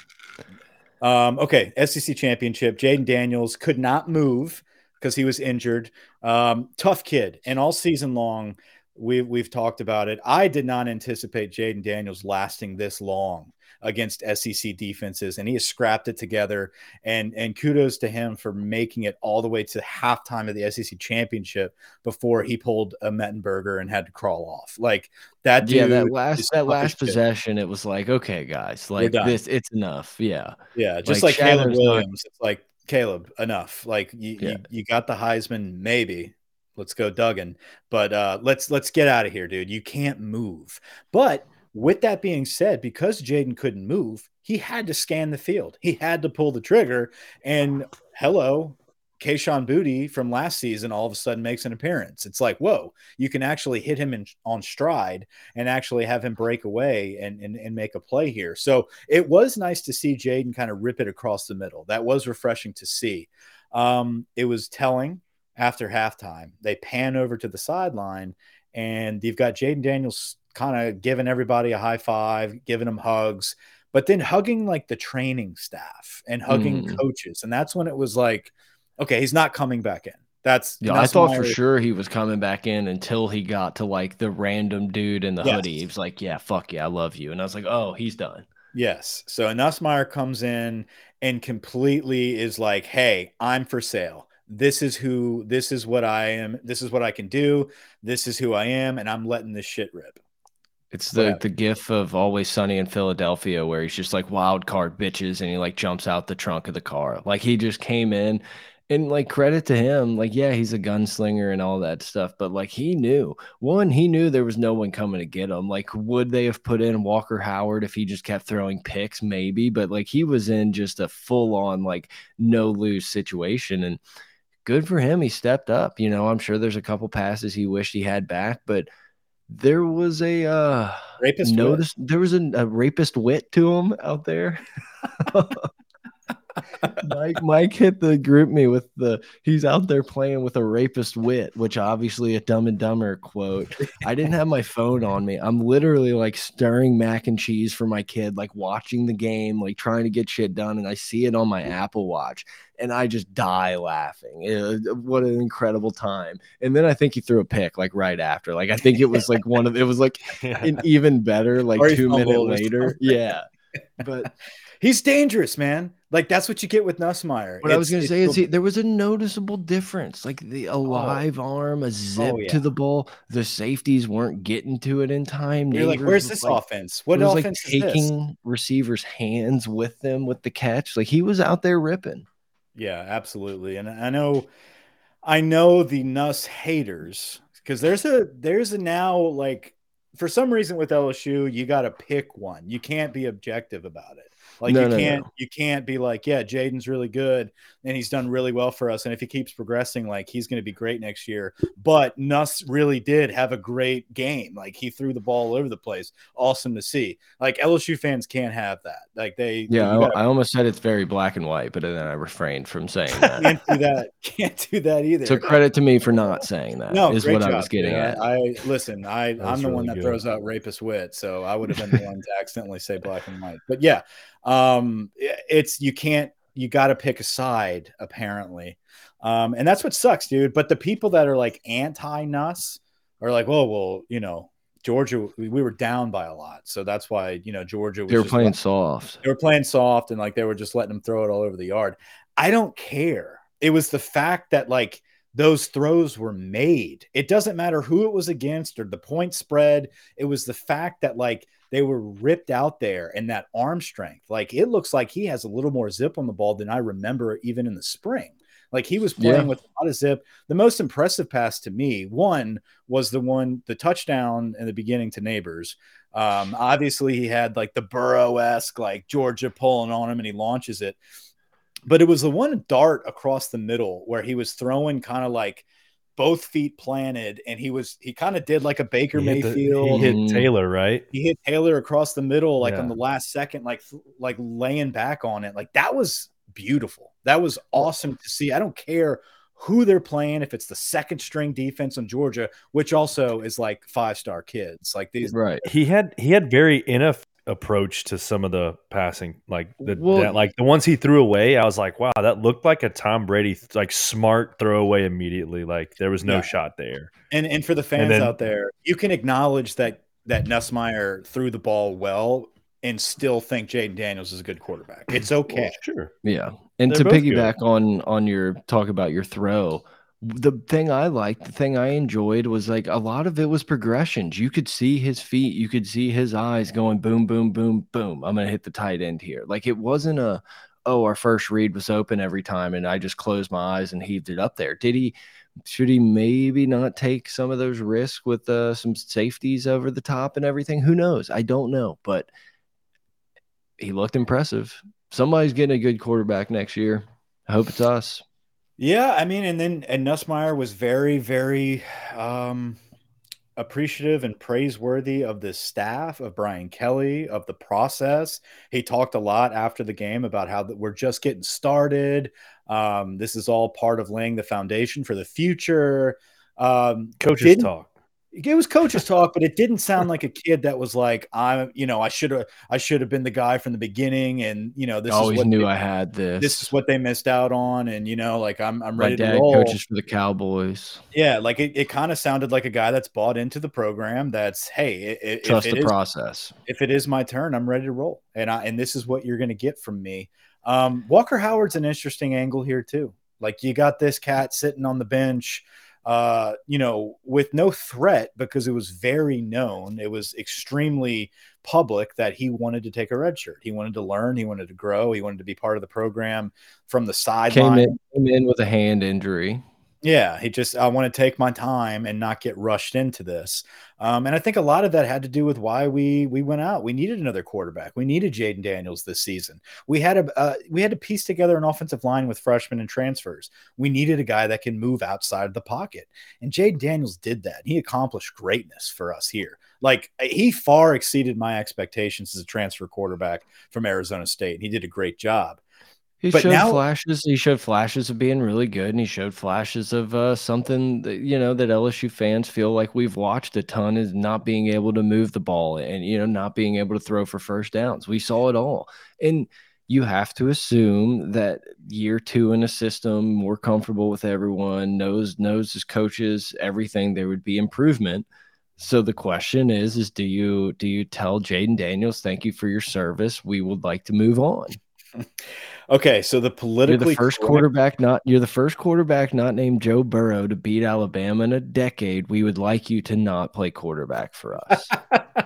Um, okay, SEC championship. Jayden Daniels could not move because he was injured. Um, tough kid, and all season long, we've we've talked about it. I did not anticipate Jayden Daniels lasting this long against SEC defenses, and he has scrapped it together. And and kudos to him for making it all the way to halftime of the SEC championship before he pulled a Mettenberger and had to crawl off. Like that. Yeah, that last that last shit. possession, it was like, okay, guys, like this, it's enough. Yeah. Yeah, just Like, like, Caleb Williams. It's like Caleb, enough. Like you, Yeah. you, you got the Heisman, maybe. Let's go, Duggan. But uh, let's let's get out of here, dude. You can't move. But with that being said, because Jayden couldn't move, he had to scan the field. He had to pull the trigger. And hello, Kayshon Boutte from last season all of a sudden makes an appearance. It's like, whoa, you can actually hit him in, on stride and actually have him break away and, and, and make a play here. So it was nice to see Jayden kind of rip it across the middle. That was refreshing to see. Um, it was telling after halftime. They pan over to the sideline, and you've got Jayden Daniels kind of giving everybody a high five, giving them hugs, but then hugging like the training staff and hugging Mm. coaches. And that's when it was like, okay, he's not coming back in. That's Yeah, I thought my- for sure he was coming back in until he got to like the random dude in the Yes. hoodie. He was like, "Yeah, fuck yeah, I love you," and I was like, "Oh, he's done." Yes. So Nussmeier comes in and completely is like, "Hey, I'm for sale. This is who. This is what I am. This is what I can do. This is who I am, and I'm letting this shit rip." It's the Whatever. the gif of Always Sunny in Philadelphia where he's just like wild card bitches and he like jumps out the trunk of the car. Like he just came in and like credit to him. Like, yeah, he's a gunslinger and all that stuff, but like he knew one, he knew there was no one coming to get him. Like, would they have put in Walker Howard if he just kept throwing picks? Maybe, but like he was in just a full on like no lose situation and good for him. He stepped up. You know, I'm sure there's a couple passes he wished he had back, but there was a uh Rapist. wit. notice there was a, a rapist wit to him out there. Mike Mike hit the GroupMe with the he's out there playing with a rapist wit, which obviously a dumb and dumber quote. I didn't have my phone on me. I'm literally like stirring mac and cheese for my kid, like watching the game, like trying to get shit done, and I see it on my Apple Watch and I just die laughing. It- what an incredible time. And then I think he threw a pick like right after. Like I think it was like one of it was like an even better like two minutes fumbled or later. Yeah. But He's dangerous, man. Like that's what you get with Nussmeier. what I was gonna say is he, there was a noticeable difference. Like the oh. a live arm, a oh, zip Oh, yeah. to the ball. The safeties weren't getting to it in time. You're like, where's this like, offense? What was like offense is this? taking receivers' hands with them with the catch. Like he was out there ripping. Yeah, absolutely. And I know I know the Nuss haters because there's a there's a now like for some reason with LSU, you got to pick one. You can't be objective about it. Like No, you no, can't no. you can't be like, yeah, Jayden's really good and he's done really well for us. And if he keeps progressing, like he's going to be great next year. But Nuss really did have a great game. Like he threw the ball all over the place. Awesome to see. Like LSU fans can't have that. Like they Yeah, I, gotta- I almost said it's very black and white, but then I refrained from saying that. can't do that. Can't do that either. so credit to me for not saying that. No, is what job. I was getting dude. at. I, listen. I I'm the one that good. throws out rapist wit, so I would have been the one to accidentally say black and white. But yeah, um, it's you can't. You got to pick a side, apparently, um, and that's what sucks, dude. But the people that are like anti-Nuss are like, well, well, you know, Georgia, we, we were down by a lot, so that's why you know Georgia. Was they were playing soft. they were playing soft and like they were just letting them throw it all over the yard. I don't care. It was the fact that like those throws were made. It doesn't matter who it was against or the point spread. It was the fact that like they were ripped out there and that arm strength. Like it looks like he has a little more zip on the ball than I remember even in the spring. Like he was playing Yeah. with a lot of zip. The most impressive pass to me, one was the one, the touchdown in the beginning to Nabers. Um, obviously, he had like the Burrow esque, like Georgia pulling on him and he launches it. But it was the one dart across the middle where he was throwing kind of like both feet planted and he was, he kind of did like a Baker He hit, the- Mayfield. he hit Mhm. Taylor, right? he hit Taylor across the middle, like on the last second, like like laying back on it. Like that was beautiful. That was awesome to see. I don't care who they're playing, if it's the second string defense on Georgia, which also is like five star kids. Like these, Right. He had he had very enough approach to some of the passing, like the Well- that, like the ones he threw away. I was like, wow, that looked like a Tom Brady like smart throwaway immediately. Like there was no Yeah. shot there. and and for the fans then- out there, you can acknowledge that that Nussmeier threw the ball well and still think Jayden Daniels is a good quarterback. It's okay. Well, sure. Yeah. And They're to both good. piggyback on on your talk about your throw, the thing I liked, the thing I enjoyed was like a lot of it was progressions. You could see his feet, you could see his eyes going boom, boom, boom, boom. I'm gonna hit the tight end here. Like it wasn't a oh, our first read was open every time and I just closed my eyes and heaved it up there. Did he should he maybe not take some of those risks with uh, some safeties over the top and everything? Who knows? I don't know, but he looked impressive. Somebody's getting a good quarterback next year. I hope it's us. Yeah, I mean, and then and Nussmeier was very, very um appreciative and praiseworthy of the staff of Brian Kelly of the process. He talked a lot after the game about how that we're just getting started. Um, this is all part of laying the foundation for the future. Um, Coaches talk. It was coaches talk, but it didn't sound like a kid that was like, I'm, you know, I should have, I should have been the guy from the beginning, and you know, this always what knew they, I had this. this is what they missed out on, and you know, like I'm, I'm My ready to dad roll. coaches for the Cowboys. Yeah, like it, it kind of sounded like a guy that's bought into the program. That's hey, i- i- Trust if it the is process. if it is my turn, I'm ready to roll, and I and this is what you're going to get from me. Um, Walker Howard's an interesting angle here too. Like you got this cat sitting on the bench, uh, you know, with no threat because it was very known. It was extremely public that he wanted to take a red shirt. He wanted to learn. He wanted to grow. He wanted to be part of the program from the Came sideline. in, came in with a hand injury. Yeah, he just I want to take my time and not get rushed into this. Um, and I think a lot of that had to do with why we we went out. We needed another quarterback. We needed Jayden Daniels this season. We had a uh, we had to piece together an offensive line with freshmen and transfers. We needed a guy that can move outside of the pocket, and Jayden Daniels did that. He accomplished greatness for us here. Like he far exceeded my expectations as a transfer quarterback from Arizona State. And he did a great job. He But showed now- flashes. He showed flashes of being really good, and he showed flashes of uh, something that you know that LSU fans feel like we've watched a ton is not being able to move the ball and you know not being able to throw for first downs. We saw it all, and you have to assume that year two in a system, more comfortable with everyone, knows knows his coaches, everything. There would be improvement. So the question is: is do you do you tell Jayden Daniels, thank you for your service? We would like to move on. Okay, so the You're politically the first quarterback not you're the first quarterback not named Joe Burrow to beat Alabama in a decade. We would like you to not play quarterback for us.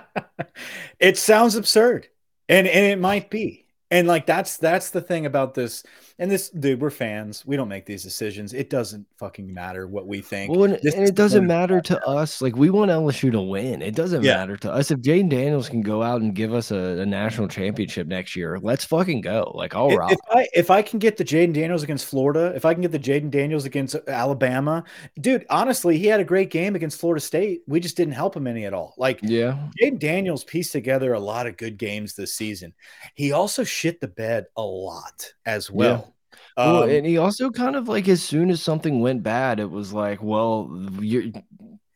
it sounds absurd and and it might be and like that's that's the thing about this and this dude, we're fans. We don't make these decisions. It doesn't fucking matter what we think. Well, and, and it doesn't matter to us. Like we want LSU to win. It doesn't Yeah. matter to us if Jayden Daniels can go out and give us a, a national championship next year. Let's fucking go. Like I'll If, rock. if I if I can get the Jayden Daniels against Florida, if I can get the Jayden Daniels against uh, Alabama, dude, honestly, he had a great game against Florida State. We just didn't help him any at all. Like yeah, Jayden Daniels pieced together a lot of good games this season. He also shit the bed a lot as well. Well, Um, and he also kind of like as soon as something went bad, it was like, well, you're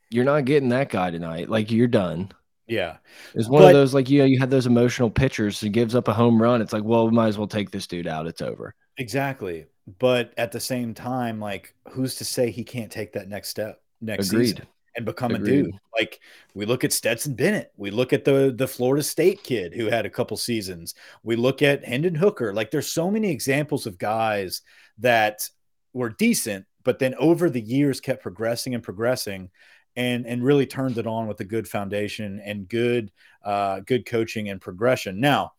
you're not getting that guy tonight. Like you're done. yeah. It's one But- of those like you know you had those emotional pitchers. He gives up a home run. It's like, well, we might as well take this dude out. It's over. Exactly. But at the same time, like, who's to say he can't take that next step next Agreed. season and become a dude? Like, we look at Stetson Bennett. We look at the the Florida State kid who had a couple seasons. We look at Hendon Hooker. Like, there's so many examples of guys that were decent, but then over the years kept progressing and progressing. And, and really turned it on with a good foundation and good uh, good coaching and progression. Now,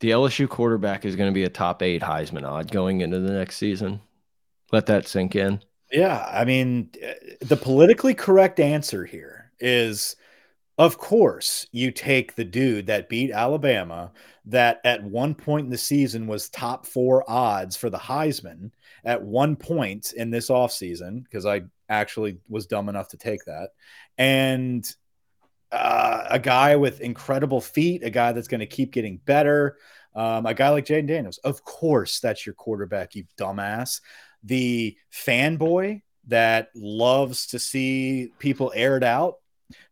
The LSU quarterback is going to be a top eight Heisman odd going into the next season. Let that sink in. Yeah, I mean, the politically correct answer here is of course you take the dude that beat Alabama that at one point in the season was top 4 odds for the Heisman at one point in this offseason because I actually was dumb enough to take that and uh, a guy with incredible feet, a guy that's going to keep getting better, um, a guy like Jayden Daniels. Of course, that's your quarterback, you dumbass. The fanboy that loves to see people aired out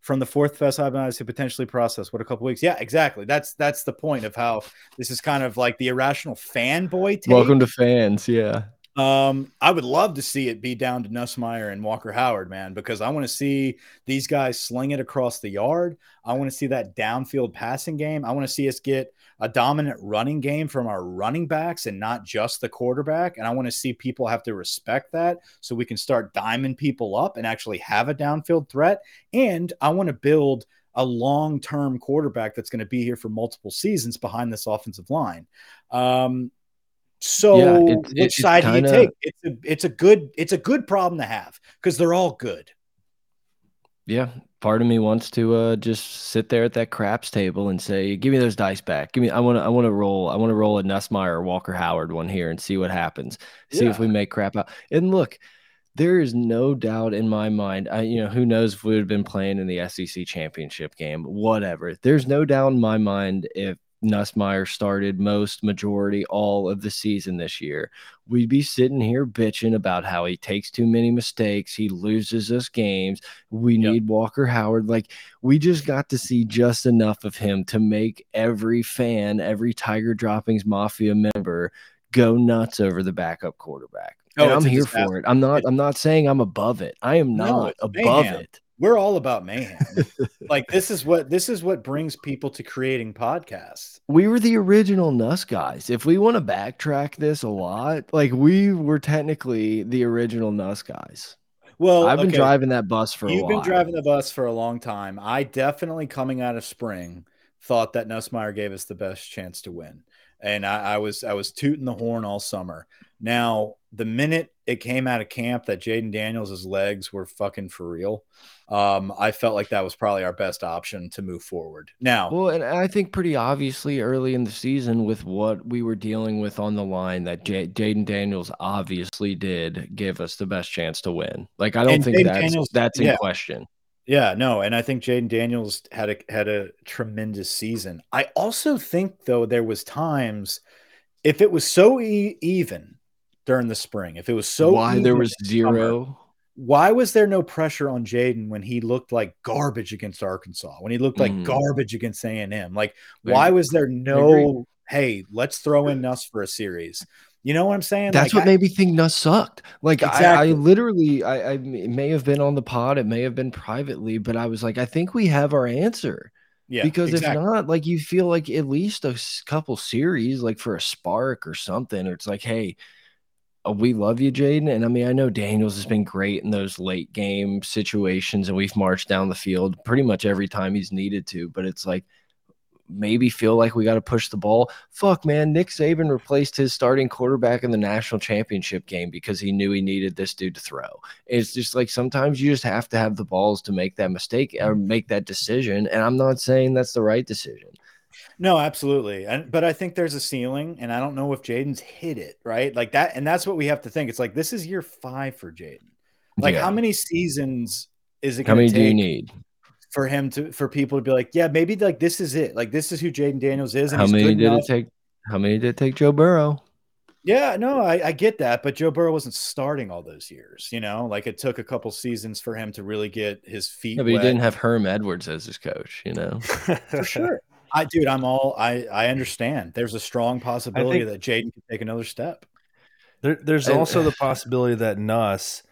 from the fourth best Ibanez to potentially process. What a couple weeks. Yeah, exactly. That's that's the point of how this is kind of like the irrational fanboy take. Welcome to fans. Yeah. Um, I would love to see it be down to Nussmeier and Walker Howard, man, because I want to see these guys sling it across the yard. I want to see that downfield passing game. I want to see us get a dominant running game from our running backs and not just the quarterback. And I want to see people have to respect that so we can start diming people up and actually have a downfield threat. And I want to build a long term quarterback that's going to be here for multiple seasons behind this offensive line. Um, so Yeah, it- which it's side do kinda- you take? It's a it's a good it's a good problem to have because they're all good. Yeah. Part of me wants to uh, just sit there at that craps table and say, "Give me those dice back. Give me. I want to. I want to roll. I want to roll a Nussmeier or Walker Howard one here and see what happens. See if we make crap out." And look, there is no doubt in my mind. I, you know, who knows if we would have been playing in the SEC championship game, whatever. There's no doubt in my mind if Nussmeier started most, majority, all of the season this year, we'd be sitting here bitching about how he takes too many mistakes, he loses us games. We Yep. need Walker Howard. Like we just got to see just enough of him to make every fan, every Tiger Droppings Mafia member go nuts over the backup quarterback. Oh, and I'm here for it. I'm not. I'm not saying I'm above it. I am not it's above mayhem. it. We're all about mayhem. like this is what this is what brings people to creating podcasts. we were the original Nuss guys. If we want to backtrack this a lot, like we were technically the original Nuss guys. Well, I've been okay, driving that bus for You've been driving the bus for a long time. I definitely coming out of spring thought that Nussmeier gave us the best chance to win. And I, I was I was tooting the horn all summer. Now, the minute it came out of camp that Jayden Daniels' legs were fucking for real, um, I felt like that was probably our best option to move forward. Now, Well, and I think pretty obviously early in the season with what we were dealing with on the line, that J- Jayden Daniels obviously did give us the best chance to win. Like I don't think Jayden that's Daniels- that's in yeah. question. Yeah, no, and I think Jayden Daniels had a had a tremendous season. I also think though there was times if it was so e even during the spring, if it was so Why there was summer, zero? why was there no pressure on Jayden when he looked like garbage against Arkansas? When he looked like Mhm. garbage against A and M? Like, I why agree. was there no? Hey, let's throw in Nuss for a series. You know what I'm saying? That's Like, what made me think Nuss sucked. Like I, I literally, I, I it may have been on the pod, it may have been privately, but I was like, I think we have our answer. yeah, because exactly. if not, like you feel like at least a couple series, like for a spark or something, or it's like, hey, Uh, we love you, Jayden. And I mean, I know Daniels has been great in those late game situations, and we've marched down the field pretty much every time he's needed to. But it's like, maybe feel like we got to push the ball. Fuck, man. Nick Saban replaced his starting quarterback in the national championship game because he knew he needed this dude to throw. It's just like sometimes you just have to have the balls to make that mistake or make that decision. And I'm not saying that's the right decision. No, absolutely. And but I think there's a ceiling, and I don't know if Jayden's hit it, right? Like that, and that's what we have to think. It's like this is year five for Jayden. Like, Yeah. how many seasons is it How many do you need? for him to for people to be like, yeah, maybe like this is it. Like this is who Jayden Daniels is, and How many did enough. it take? How many did it take Joe Burrow? Yeah, no, I, I get that, but Joe Burrow wasn't starting all those years. You know, like it took a couple seasons for him to really get his feet. Yeah, but he didn't have Herm Edwards as his coach, you know? for sure. I dude, I'm all I I understand. There's a strong possibility think- that Jayden can take another step. There, there's And- also the possibility that Nuss,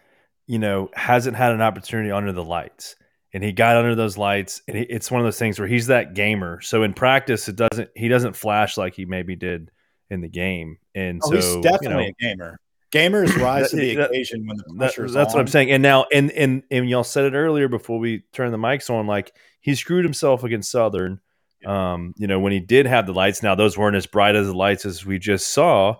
you know, hasn't had an opportunity under the lights, and he got under those lights, and it's one of those things where he's that gamer. So in practice, it doesn't he doesn't flash like he maybe did in the game, and Oh, so he's definitely you know, a gamer. Gamers rise to the That- occasion when the that- pressure is that's what I'm saying. And now, and and and y'all said it earlier before we turned the mics on. Like he screwed himself against Southern. Um, you know, when he did have the lights. Now those weren't as bright as the lights as we just saw.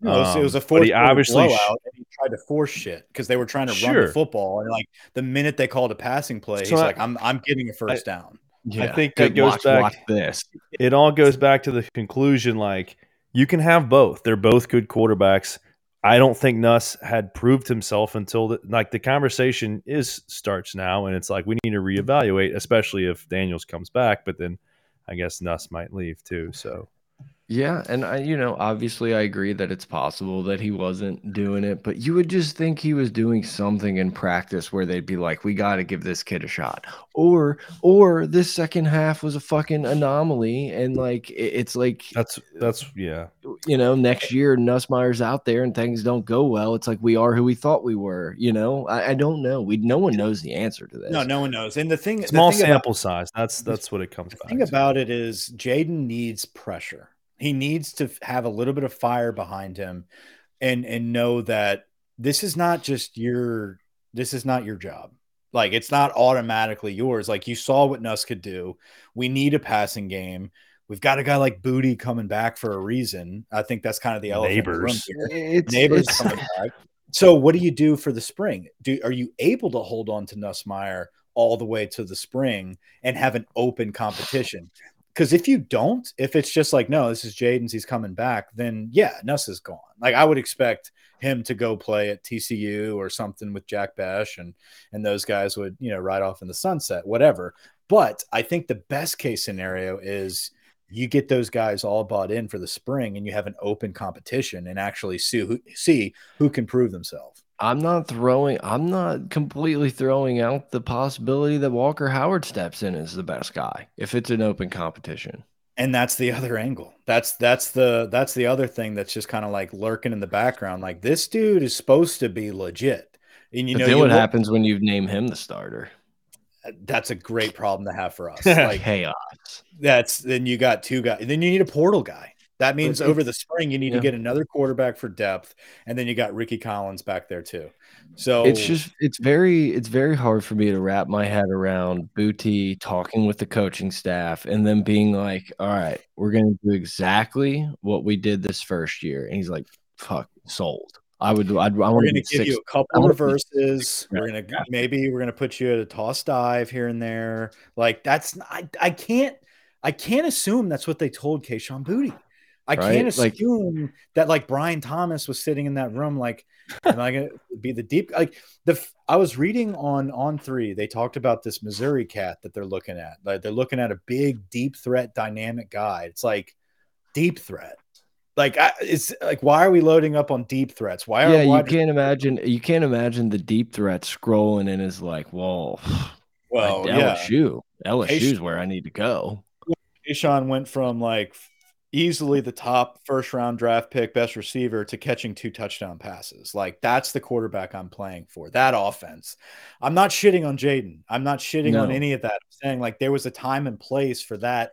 No, it was, it was a Um, but fourth he quarter obviously sh- and he tried to force shit because they were trying to run the football, and like the minute they called a passing play, So he's I- like, "I'm I'm getting a first down." Yeah. think that goes watch, back- Watch this. it all goes back to the conclusion like you can have both they're both good quarterbacks i don't think nuss had proved himself until the, like the conversation is starts now and it's like we need to reevaluate especially if daniels comes back but then i guess nuss might leave too so Yeah, and I, you know, obviously, I agree that it's possible that he wasn't doing it, but you would just think he was doing something in practice where they'd be like, "We got to give this kid a shot," or, or this second half was a fucking anomaly, and like it- it's like that's that's yeah you know, next year Nussmeier's out there and things don't go well. It's like we are who we thought we were. You know, I, I don't know. We no one knows the answer to this. No, no one knows. And the thing, the small thing about- sample size that's that's what it comes The back thing to. about it is Jayden needs pressure. He needs to have a little bit of fire behind him and and know that this is not just your this is not your job. Like it's not automatically yours. Like you saw what Nuss could do. We need a passing game. We've got a guy like Boutte coming back for a reason. I think that's kind of the elephant in room Nabers. here. It's, Nabers it's- coming back. So what do you do for the spring? Do are you able to hold on to Nussmeier all the way to the spring and have an open competition? Because if you don't, if it's just like no, this is Jayden's, he's coming back, then yeah, Nuss is gone. Like I would expect him to go play at TCU or something with Jack Bech and and those guys would you know ride off in the sunset, whatever. But I think the best case scenario is you get those guys all bought in for the spring and you have an open competition and actually see who, see who can prove themselves. I'm not throwing. I'm not completely throwing out the possibility that Walker Howard steps in as the best guy if it's an open competition. And that's the other angle. That's that's the that's the other thing that's just kind of like lurking in the background. Like this dude is supposed to be legit. And you but know you what look- happens when you name him the starter? Uh, that's a great problem to have for us. Like Chaos. that's then you got two guys. Then you need a portal guy. That means over the spring you need yeah. to get another quarterback for depth, and then you got Rickie Collins back there too. So It's just it's very it's very hard for me to wrap my head around Boutte talking with the coaching staff and then being like, "All right, we're going to do exactly what we did this first year," and he's like, "Fuck, sold." I would. I'd, I we're want going to give six. you a couple be reverses. We're going to maybe we're going to put you at a toss dive here and there. Like that's I I can't I can't assume that's what they told Kayshon Boutte. I can't Right, like- assume that like Brian Thomas was sitting in that room like am I to be the deep like the I was reading on on 3 they talked about this Missouri cat that they're looking at. Like they're looking at a big deep threat dynamic guy. It's like deep threat. Like I, it's like why are we loading up on deep threats? Why are Yeah, you can't imagine. You can't imagine the deep threat scrolling and is like, "Well, Well, like yeah. LSU. LSU is where I need to go." Deshaun went from like easily the top first round draft pick, best receiver, to catching two touchdown passes. Like that's the quarterback I'm playing for. That offense. I'm not shitting on Jayden. I'm not shitting on any of that. I'm saying like there was a time and place for that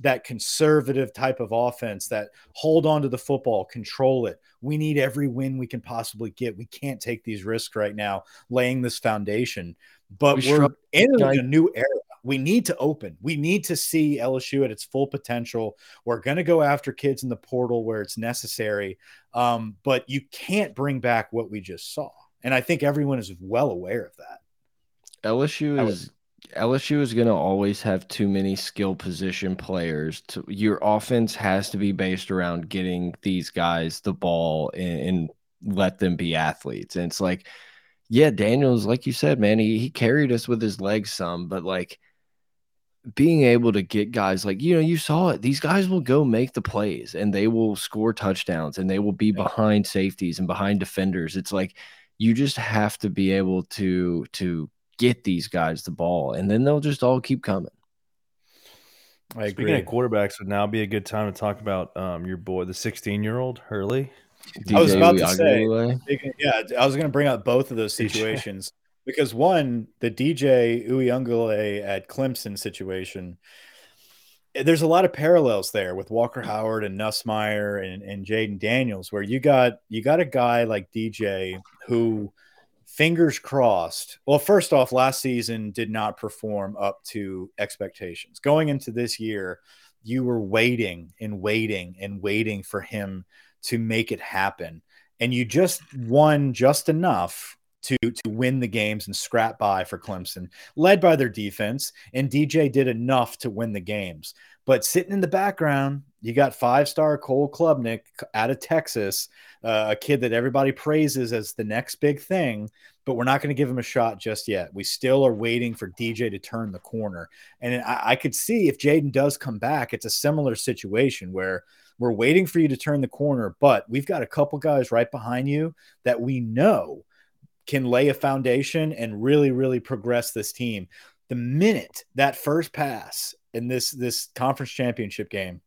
that conservative type of offense that hold on to the football, control it. We need every win we can possibly get. We can't take these risks right now, laying this foundation. But We are struck- entering I- a new era. We need to open. We need to see LSU at its full potential. We're going to go after kids in the portal where it's necessary. Um, but you can't bring back what we just saw. And I think everyone is well aware of that. LSU is LSU is going to always have too many skill position players. To, your offense has to be based around getting these guys the ball and, and let them be athletes. And it's like, yeah, Daniels, like you said, man, he, he carried us with his legs some, but like being able to get guys like, you know, you saw it. These guys will go make the plays and they will score touchdowns and they will be yeah. behind safeties and behind defenders. It's like you just have to be able to to get these guys the ball, and then they'll just all keep coming. I Speaking agree. of quarterbacks, would now be a good time to talk about um, your boy, the 16 year old Hurley. DJ I was about to say, yeah, I was going to bring up both of those situations because one, the DJ Uiagalelei at Clemson situation, there's a lot of parallels there with Walker Howard and Nussmeier and, and Jayden Daniels, where you got you got a guy like DJ who fingers crossed. Well, first off, last season did not perform up to expectations. Going into this year, you were waiting and waiting and waiting for him to make it happen. And you just won just enough to to win the games and scrap by for Clemson, led by their defense. And DJ did enough to win the games. But sitting in the background, you got five star Cole Klubnik out of Texas, uh, a kid that everybody praises as the next big thing, but we're not going to give him a shot just yet. We still are waiting for DJ to turn the corner. And I, I could see if Jayden does come back, it's a similar situation where we're waiting for you to turn the corner, but we've got a couple guys right behind you that we know can lay a foundation and really, really progress this team. The minute that first pass in this this conference championship game.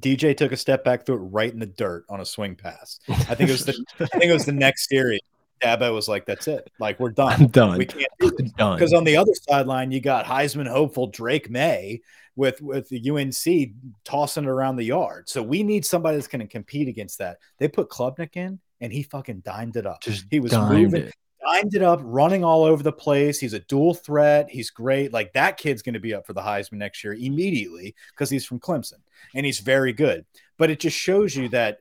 DJ took a step back, threw it right in the dirt on a swing pass. I think it was the I think it was the next series. Dabo was like, "That's it. Like we're done. I'm done. We can't do this." Because on the other sideline, you got Heisman hopeful Drake Maye with with the UNC tossing it around the yard. So we need somebody that's going to compete against that. They put Klubnik in, and he fucking dimed it up. Just he was moving. It ended up running all over the place. He's a dual threat. He's great. Like that kid's going to be up for the Heisman next year immediately because he's from Clemson and he's very good. But it just shows you that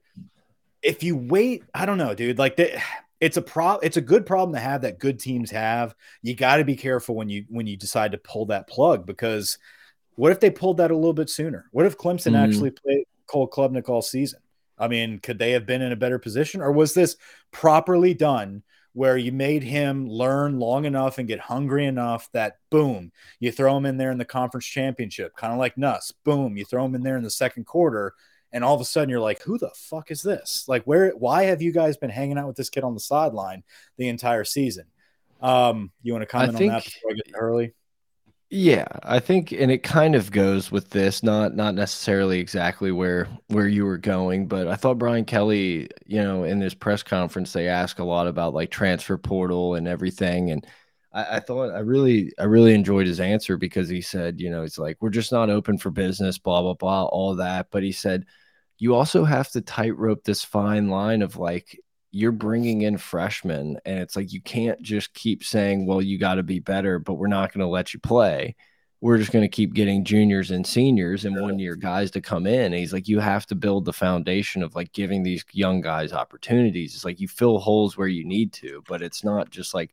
if you wait, I don't know, dude. Like it's a pro. It's a good problem to have that good teams have. You got to be careful when you when you decide to pull that plug because what if they pulled that a little bit sooner? What if Clemson mm. actually played Cole Klubnik all season? I mean, could they have been in a better position, or was this properly done? Where you made him learn long enough and get hungry enough that boom, you throw him in there in the conference championship, kind of like Nuss. Boom, you throw him in there in the second quarter, and all of a sudden you're like, who the fuck is this? Like, where? Why have you guys been hanging out with this kid on the sideline the entire season? Um, you want to comment think, on that before I get early? Yeah, I think, and it kind of goes with this, not not necessarily exactly where where you were going, but I thought Brian Kelly, you know, in this press conference, they ask a lot about like transfer portal and everything, and I, I thought I really I really enjoyed his answer because he said, you know, it's like we're just not open for business, blah blah blah, all that, but he said you also have to tightrope this fine line of like you're bringing in freshmen and it's like you can't just keep saying well you got to be better but we're not going to let you play. We're just going to keep getting juniors and seniors and one year guys to come in. And he's like you have to build the foundation of like giving these young guys opportunities. It's like you fill holes where you need to but it's not just like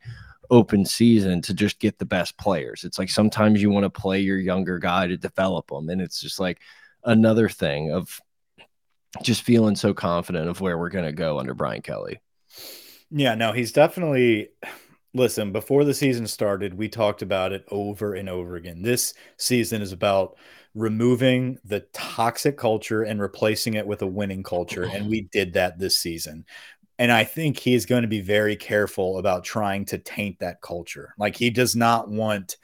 open season to just get the best players. It's like sometimes you want to play your younger guy to develop them and it's just like another thing of just feeling so confident of where we're going to go under Brian Kelly. Yeah, no, he's definitely. Listen, before the season started, we talked about it over and over again. This season is about removing the toxic culture and replacing it with a winning culture. And we did that this season. And I think he's going to be very careful about trying to taint that culture. Like he does not want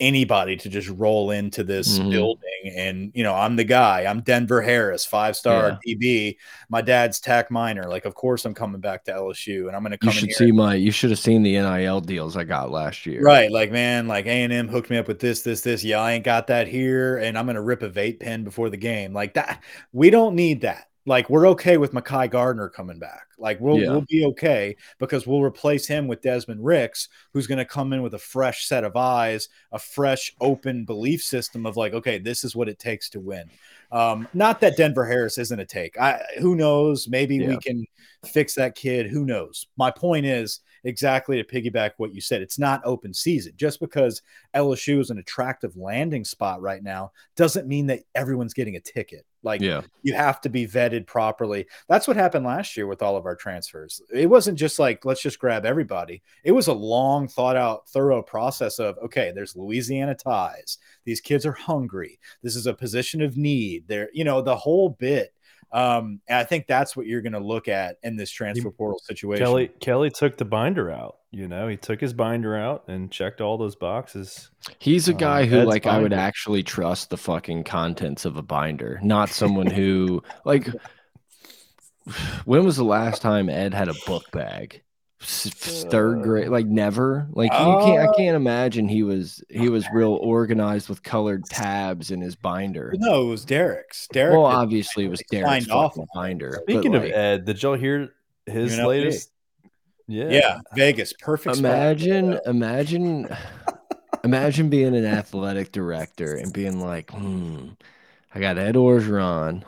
anybody to just roll into this mm-hmm. building. And you know i'm the guy. I'm denver harris five star yeah. db my dad's Takk Minor. Like of course i'm coming back to lsu and i'm gonna come you should see my you should have seen the nil deals i got last year. Right like man like a&m hooked me up with this this this. Yeah i ain't got that here and i'm gonna rip a vape pen before the game. Like that we don't need that Like we're okay with Mekhi Garner coming back. Like we'll Yeah. we'll be okay because we'll replace him with Desmond Ricks, who's going to come in with a fresh set of eyes, a fresh, open belief system of like, okay, this is what it takes to win. Um, not that Denver Harris isn't a take. I who knows? Maybe we can fix that kid. Who knows? My point is exactly to piggyback what you said. It's not open season. Just because LSU is an attractive landing spot right now doesn't mean that everyone's getting a ticket. Like Yeah. you have to be vetted properly. That's what happened last year with all of our transfers. It wasn't just like let's just grab everybody. It was a long, thought out, thorough process of okay, there's Louisiana ties. These kids are hungry. This is a position of need. They're, you know, the whole bit. Um, and I think that's what you're going to look at in this transfer portal situation. Kelly Kelly took the binder out. You know, he took his binder out and checked all those boxes. He's a Um, guy who, Ed's like, I would actually trust the fucking contents of a binder, not someone who, like, when was the last time Ed had a book bag? S- Third grade, like never. Like you can't. I Uh, can't imagine he was he was real organized with colored tabs in his binder. no, it was Derek's. Derek. Well, obviously it was Derek's off fucking on it. binder. but, Speaking of like, Ed, did y'all hear his UNLV. latest? Yeah. yeah, Vegas, perfect. spot. imagine imagine imagine being an athletic director and being like hmm i got ed orgeron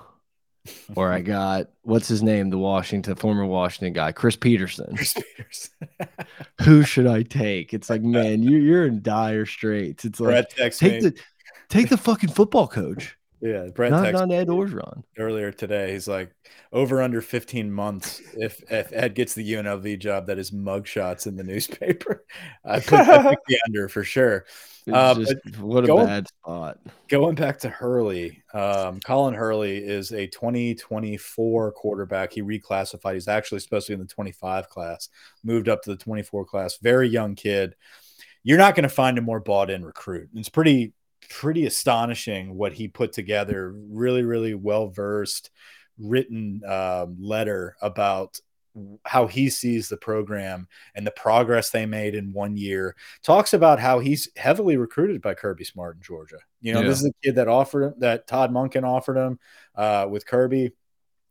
or i got what's his name? The washington former washington guy chris petersen. Chris Peters. who should i take? It's like man you, you're in dire straits. It's like take me. the take the fucking football coach yeah, Brett not, not ed orgeron earlier today. He's like, over under 15 months. If if Ed gets the UNLV job, that is mugshots in the newspaper. I put, I the under for sure. Uh, just what a going- bad spot Going back to Hurley, um, Colin Hurley is a 2024 quarterback. He reclassified. He's actually supposed to be in the 25 class, moved up to the 24 class. Very young kid. You're not going to find a more bought in recruit. It's pretty, pretty astonishing what he put together. Really, really well versed, written um, letter about how he sees the program and the progress they made in one year talks about how he's heavily recruited by Kirby Smart in Georgia. You know, Yeah. this is a kid that offered him that Todd Monken offered him uh, with Kirby,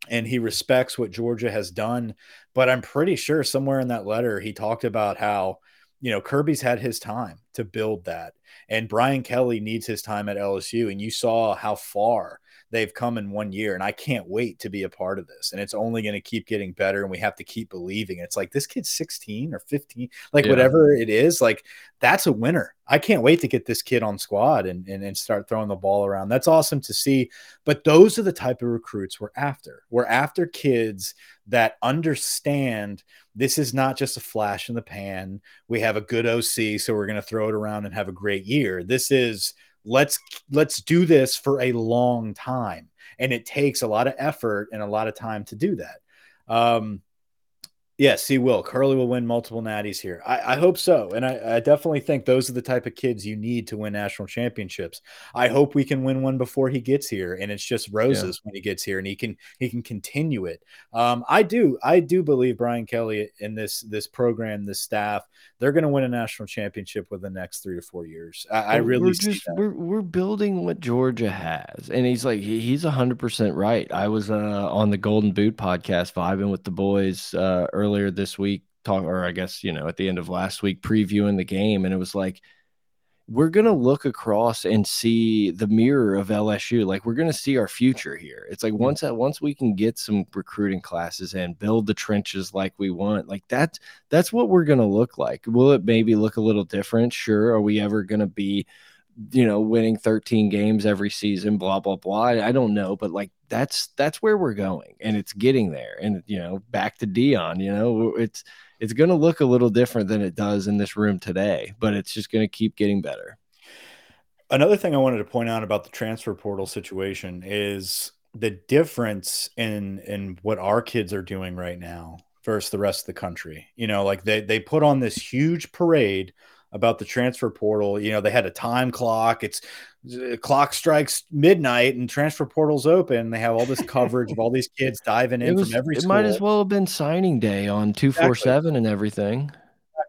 and he respects what Georgia has done. But I'm pretty sure somewhere in that letter he talked about how you know Kirby's had his time to build that, and Brian Kelly needs his time at LSU, and you saw how far they've come in one year and i can't wait to be a part of this and it's only going to keep getting better and we have to keep believing it's like this kid's 16 or 15 like Yeah. whatever it is like that's a winner. I can't wait to get this kid on squad and, and and start throwing the ball around. That's awesome to see but those are the type of recruits we're after. We're after kids that understand this is not just a flash in the pan. We have a good oc so we're going to throw it around and have a great year. This is let's let's do this for a long time. And it takes a lot of effort and a lot of time to do that. Um yes he will curly will win multiple natties here. I, I hope so. And I, I definitely think those are the type of kids you need to win national championships. I hope we can win one before he gets here and it's just roses when he gets here and he can he can continue it. Um i do i do believe brian kelly in this this program this staff they're going to win a national championship within the next three to four years i, I really we're just we're we're building what Georgia has, and he's like he, he's hundred percent right. I was uh, on the Golden Boot podcast vibing with the boys uh, earlier this week, talk or I guess you know at the end of last week previewing the game, and it was like we're gonna look across and see the mirror of LSU. Like we're gonna see our future here. It's like once that once we can get some recruiting classes and build the trenches like we want, like that's that's what we're gonna look like. Will it maybe look a little different? Sure. Are we ever gonna be, you know, winning 13 games every season? Blah blah blah. I, I don't know, but like that's that's where we're going, and it's getting there. And you know, back to Deion, you know, it's it's gonna look a little different than it does in this room today, but it's just gonna keep getting better. Another thing I wanted to point out about the transfer portal situation is the difference in in what our kids are doing right now versus the rest of the country. You know, like they they put on this huge parade about the transfer portal. You know, they had a time clock. It's the clock strikes midnight and transfer portal's open. They have all this coverage of all these kids diving in was. from every It school. might as well have been signing day on two four seven and everything.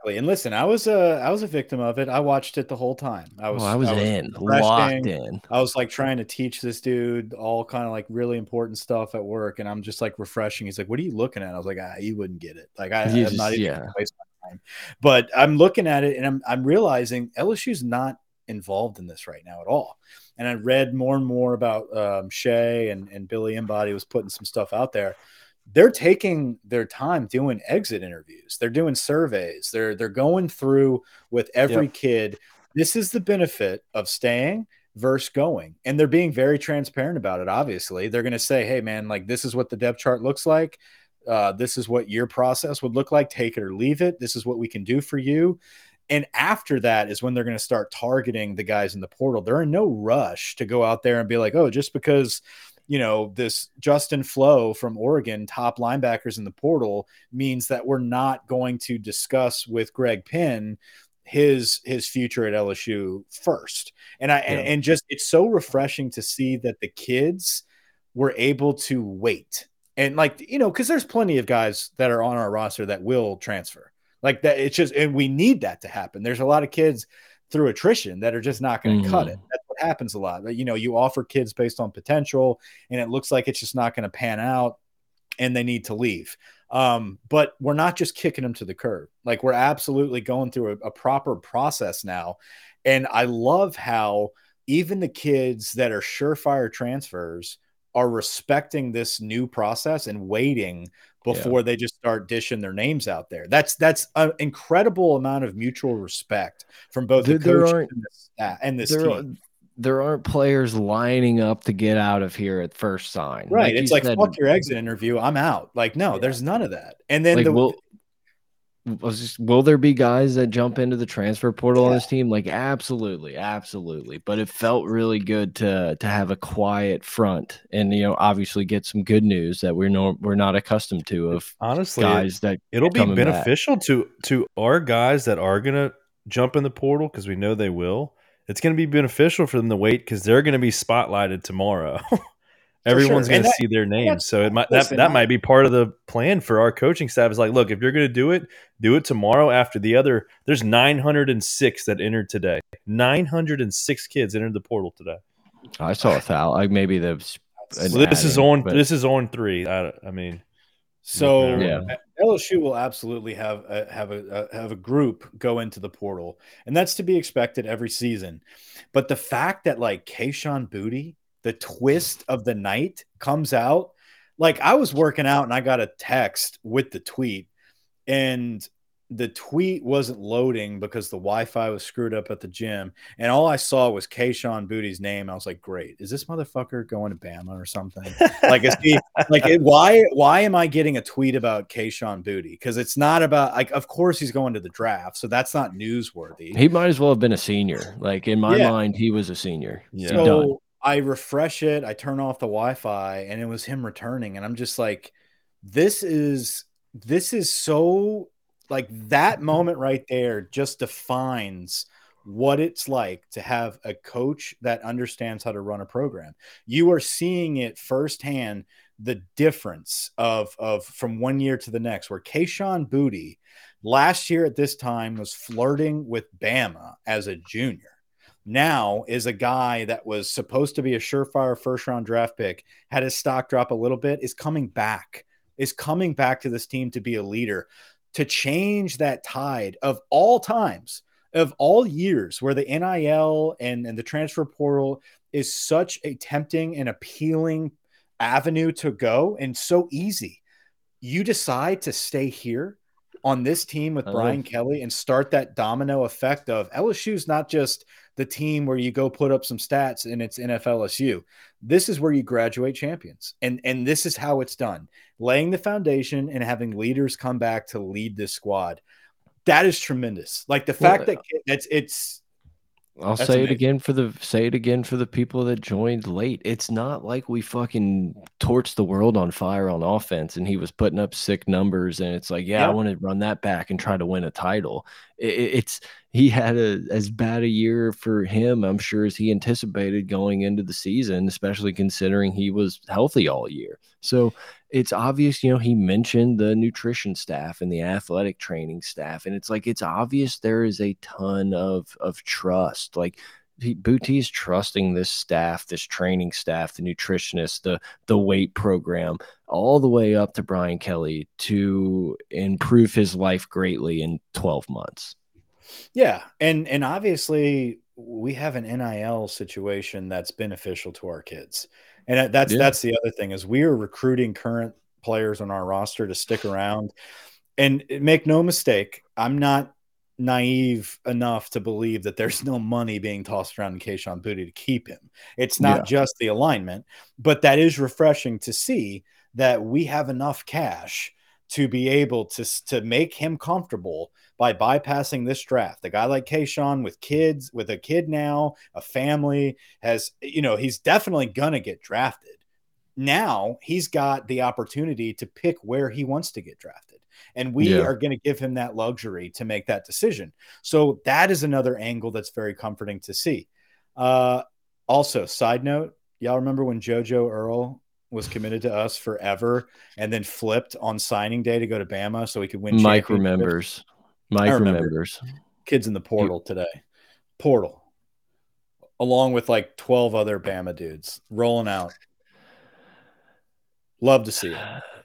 Exactly. And listen, I was a I was a victim of it. I watched it the whole time. I was oh, I was, I was in, locked in. I was like trying to teach this dude all kind of like really important stuff at work, and I'm just like refreshing. He's like, "What are you looking at?" I was like, "Ah, you wouldn't get it. Like I, am not even yeah. gonna waste my time." But I'm looking at it, and I'm I'm realizing LSU's not involved in this right now at all. And I read more and more about um, Shea and and Billy Embody was putting some stuff out there they're taking their time doing exit interviews. They're doing surveys. They're they're going through with every kid. This is the benefit of staying versus going. And they're being very transparent about it. Obviously, they're going to say, "Hey, man, like this is what the depth chart looks like. Uh, this is what your process would look like. Take it or leave it. This is what we can do for you." And after that is when they're going to start targeting the guys in the portal. They're in no rush to go out there and be like, "Oh, just because." you know, this Justin Flowe from Oregon, top linebackers in the portal, means that we're not going to discuss with Greg Penn his his future at LSU first. And I and, and just it's so refreshing to see that the kids were able to wait. And like, you know, because there's plenty of guys that are on our roster that will transfer. Like that, it's just and we need that to happen. There's a lot of kids through attrition that are just not going to cut it. That's what happens a lot. You know, you offer kids based on potential, and it looks like it's just not going to pan out, and they need to leave. Um, but we're not just kicking them to the curb. Like we're absolutely going through a, a proper process now, and I love how even the kids that are surefire transfers are respecting this new process and waiting before yeah. they just start dishing their names out there. That's that's an incredible amount of mutual respect from both there, the coach and the staff and this there, team. There aren't players lining up to get out of here at first sign. Right. Like it's like said, fuck your exit interview. I'm out. Like, no, yeah. there's none of that. And then like, the will, just, will there be guys that jump into the transfer portal yeah. on this team? Like, absolutely, absolutely. But it felt really good to to have a quiet front, and you know, obviously get some good news that we're no we're not accustomed to of honestly guys that it'll be beneficial back. to to our guys that are gonna jump in the portal because we know they will. It's going to be beneficial for them to wait because they're going to be spotlighted tomorrow. Everyone's sure. going to see their names, so it might that, that might be part of the plan for our coaching staff. Is like, look, if you're going to do it, do it tomorrow after the other. There's 906 that entered today. 906 kids entered the portal today. I saw a foul. Like maybe the. Well, this is on. But... This is on three. I, I mean, so yeah. Uh, LSU will absolutely have a, have a, a, have a group go into the portal, and that's to be expected every season. But the fact that like Kayshon Boutte, the twist of the night, comes out, like I was working out and I got a text with the tweet, and the tweet wasn't loading because the Wi-Fi was screwed up at the gym, and all I saw was Kayshon Boutte's name. I was like, "Great, is this motherfucker going to Bama or something?" like, is he like it, why? Why am I getting a tweet about Kayshon Boutte? Because it's not about like, of course he's going to the draft, so that's not newsworthy. He might as well have been a senior. Like in my yeah. mind, he was a senior. Yeah. So Done. I refresh it, I turn off the Wi-Fi, and it was him returning, and I'm just like, this is this is so like that moment right there just defines what it's like to have a coach that understands how to run a program. You are seeing it firsthand the difference of of from one year to the next where Kayshon Boutte last year at this time was flirting with Bama as a junior. Now is a guy that was supposed to be a surefire first round draft pick, had his stock drop a little bit, is coming back, is coming back to this team to be a leader to change that tide of all times, of all years, where the NIL and, and the transfer portal is such a tempting and appealing avenue to go and so easy. You decide to stay here on this team with Brian Kelly and start that domino effect of LSU's not just the team where you go put up some stats and it's NFLSU. This is where you graduate champions. And and this is how it's done. Laying the foundation and having leaders come back to lead this squad. That is tremendous. Like the fact well, that it's it's I'll say amazing. it again for the say it again for the people that joined late. It's not like we fucking torched the world on fire on offense and he was putting up sick numbers and it's like, yeah, yeah. I want to run that back and try to win a title. It, it's he had a as bad a year for him, I'm sure, as he anticipated going into the season, especially considering he was healthy all year. So it's obvious, you know, he mentioned the nutrition staff and the athletic training staff, and it's like it's obvious there is a ton of of trust. Like Boutte is trusting this staff, this training staff, the nutritionist, the the weight program, all the way up to Brian Kelly to improve his life greatly in 12 months. Yeah, and and obviously we have an NIL situation that's beneficial to our kids. And that's yeah. that's the other thing is we are recruiting current players on our roster to stick around. And make no mistake, I'm not naive enough to believe that there's no money being tossed around in Kayshon Boutte to keep him. It's not yeah. just the alignment, but that is refreshing to see that we have enough cash to be able to to make him comfortable by bypassing this draft. A guy like Kayshon with kids, with a kid now, a family, has you know he's definitely gonna get drafted. Now he's got the opportunity to pick where he wants to get drafted. And we yeah. are going to give him that luxury to make that decision. So that is another angle that's very comforting to see. Uh, also, side note, y'all remember when JoJo Earle was committed to us forever and then flipped on signing day to go to Bama so he could win. Mike remembers. Mike remember. remembers. Kids in the portal today. Portal. Along with like 12 other Bama dudes rolling out. Love to see it.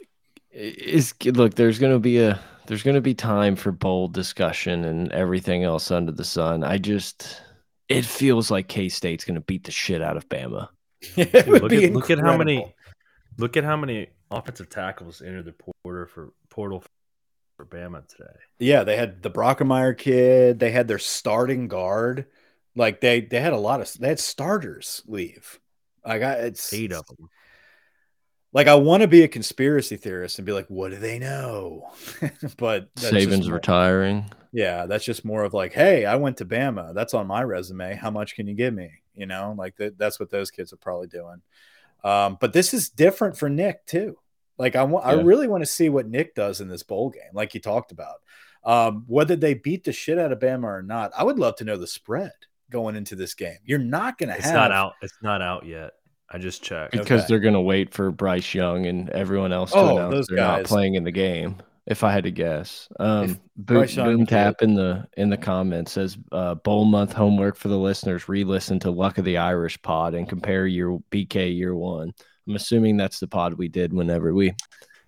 Is look, there's gonna be a there's gonna be time for bold discussion and everything else under the sun. I just it feels like K State's gonna beat the shit out of Bama. look, at, look at how many Look at how many offensive tackles entered the portal for portal for Bama today. Yeah, they had the Brockermeyer kid. They had their starting guard. Like they they had a lot of they had starters leave. Like I it's eight of them. Like I want to be a conspiracy theorist and be like, what do they know? but Saban's retiring. Yeah, that's just more of like, hey, I went to Bama. That's on my resume. How much can you give me? You know, like that, that's what those kids are probably doing. Um, but this is different for Nick too. Like I want, yeah. I really want to see what Nick does in this bowl game, like you talked about. Um, whether they beat the shit out of Bama or not, I would love to know the spread going into this game. You're not going to have. It's not out. It's not out yet. I just checked because okay. they're going to wait for Bryce Young and everyone else to oh, announce they're guys. not playing in the game if I had to guess. Um, boom, boom tap in the in the comments says uh, bowl month homework for the listeners. Re-listen to Luck of the Irish pod and compare your BK year one. I'm assuming that's the pod we did whenever we.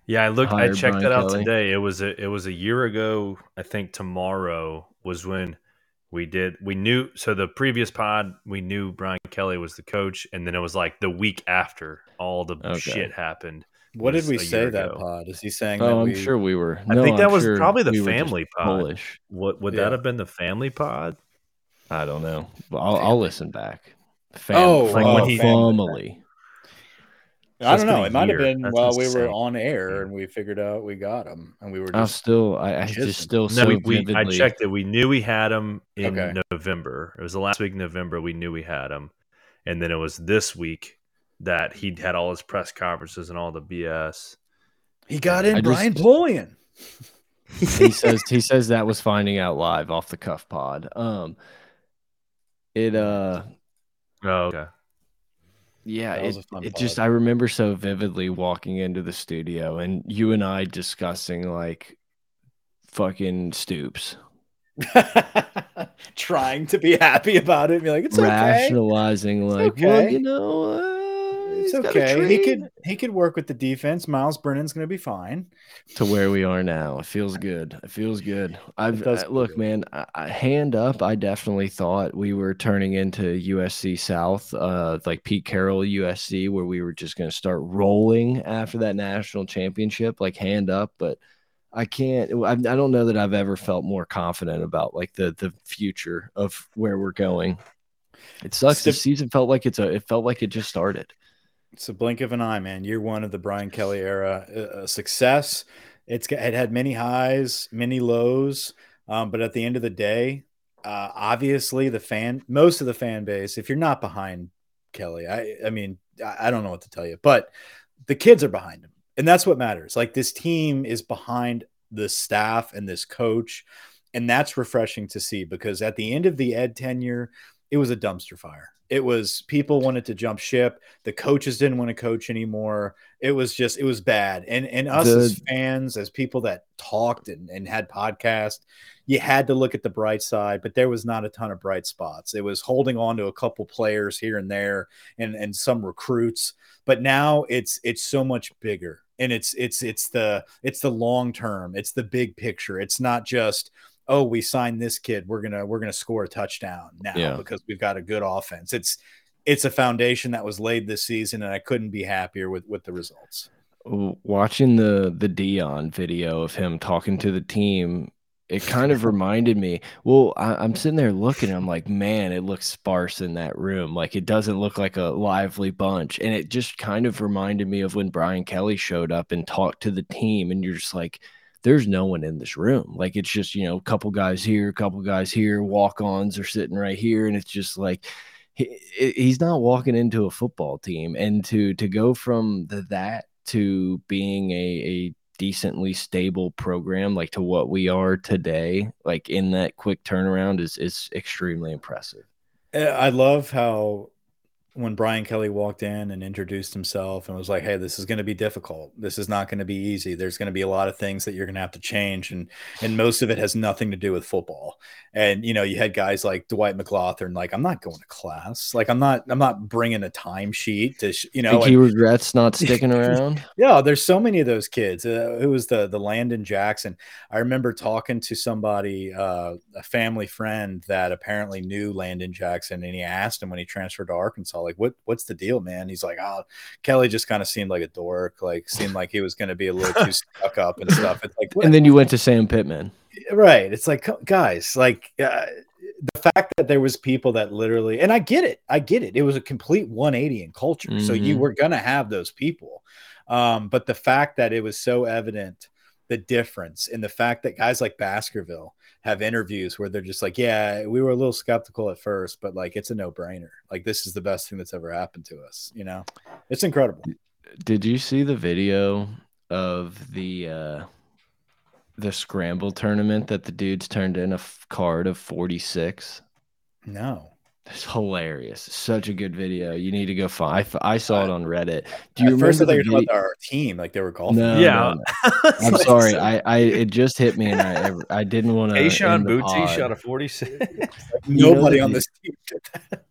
Yeah, I looked. I checked Brian that out Kelly. today. It was a it was a year ago. I think tomorrow was when we did. We knew so the previous pod we knew Brian Kelly was the coach, and then it was like the week after all the okay. shit happened. What did we say that pod? Is he saying? Oh, I'm we... sure we were. I no, think that I'm was sure probably the we family pod. Polish. What would yeah. that have been? The family pod? I don't know. I'll, I'll listen back. Fam oh, oh like oh, when he family. I don't know. It might have been That's while insane. we were on air and we figured out we got him and we were. Just i still. I, I just still. No, we, we, I checked it. We knew we had him in okay. November. It was the last week in November. We knew we had him, and then it was this week that he had all his press conferences and all the BS. He got in I Brian just, Polian. he says he says that was finding out live off the cuff pod. Um, it uh, oh okay, yeah, it, it just I remember so vividly walking into the studio and you and I discussing like fucking Stoops. Trying to be happy about it, and be like, it's rationalizing, okay. like, okay. well, you know, uh, it's okay. He could he could work with the defense. Myles Brennan's going to be fine. To where we are now, it feels good. It feels good. I've I, look, good. man. I, I, hand up. I definitely thought we were turning into USC South, uh, like Pete Carroll USC, where we were just going to start rolling after that national championship, like hand up. But I can't. I, I don't know that I've ever felt more confident about like the the future of where we're going. It sucks. The season felt like it's a. It felt like it just started. It's a blink of an eye, man. Year one of the Brian Kelly era, a success. It's it had many highs, many lows, um, but at the end of the day, uh, obviously the fan, most of the fan base, if you're not behind Kelly, I, I mean, I, I don't know what to tell you, but the kids are behind him, and that's what matters. Like this team is behind the staff and this coach, and that's refreshing to see because at the end of the Ed tenure, it was a dumpster fire. It was people wanted to jump ship. The coaches didn't want to coach anymore. It was just it was bad. And and us the, as fans, as people that talked and, and had podcasts, you had to look at the bright side, but there was not a ton of bright spots. It was holding on to a couple players here and there and and some recruits. But now it's it's so much bigger. And it's it's it's the it's the long term. It's the big picture. It's not just oh, we signed this kid, we're gonna we're gonna score a touchdown now yeah. because we've got a good offense. It's it's a foundation that was laid this season, and I couldn't be happier with with the results. Watching the the Deion video of him talking to the team, it kind of reminded me. Well, I, am sitting there looking, I'm like, man, it looks sparse in that room. Like it doesn't look like a lively bunch, and it just kind of reminded me of when Brian Kelly showed up and talked to the team, and you're just like there's no one in this room. Like it's just, you know, a couple guys here, a couple guys here, walk ons are sitting right here. And it's just like, he, he's not walking into a football team. And to, to go from the, that to being a, a decently stable program, like to what we are today, like in that quick turnaround is, is extremely impressive. Eh, I love how when Brian Kelly walked in and introduced himself and was like, "Hey, this is going to be difficult. This is not going to be easy. There's going to be a lot of things that you're going to have to change, and and most of it has nothing to do with football." And you know, you had guys like Dwight McGlothern, like, "I'm not going to class. Like, I'm not. I'm not bringing a timesheet to, you know." Think he regrets not sticking around. yeah, there's so many of those kids. Uh, it was the the Landon Jackson. I remember talking to somebody, uh, a family friend that apparently knew Landon Jackson, and he asked him when he transferred to Arkansas like, what what's the deal, man? He's like, oh, Kelly just kind of seemed like a dork, like seemed like he was going to be a little too stuck up and stuff. It's like, what? and then you went to Sam Pittman, right? It's like, guys, like. Uh, the fact that there was people that literally and i get it i get it it was a complete 180 in culture mm-hmm. so you mm-hmm. were going to have those people um, but the fact that it was so evident the difference in the fact that guys like baskerville have interviews where they're just like, yeah, we were a little skeptical at first, but like it's a no brainer. Like this is the best thing that's ever happened to us. You know, it's incredible. Did you see the video of the uh the scramble tournament that the dudes turned in a card of 46? No. It's hilarious. Such a good video. You need to go find. I, I saw it on Reddit. Do you At remember? First, I thought you were about our team, like they were golfing. No, yeah, no, no. I'm sorry. I, I, it just hit me, and I, I didn't want to. Kayshon Boutte shot a 46. Nobody on this team did that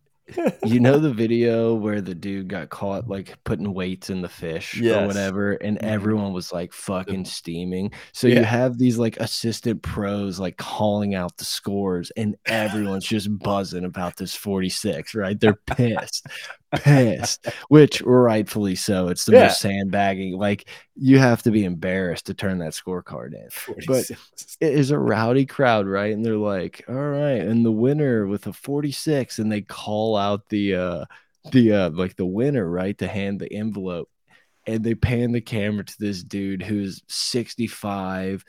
you know the video where the dude got caught like putting weights in the fish yes. or whatever, and mm-hmm. everyone was like fucking steaming. So yeah. you have these like assistant pros like calling out the scores, and everyone's just buzzing about this 46, right? They're pissed, pissed, which rightfully so. It's the yeah. most sandbagging. Like you have to be embarrassed to turn that scorecard in. 46. But it is a rowdy crowd, right? And they're like, all right, and the winner with a 46, and they call out the uh the uh like the winner, right? To hand the envelope and they pan the camera to this dude who's 65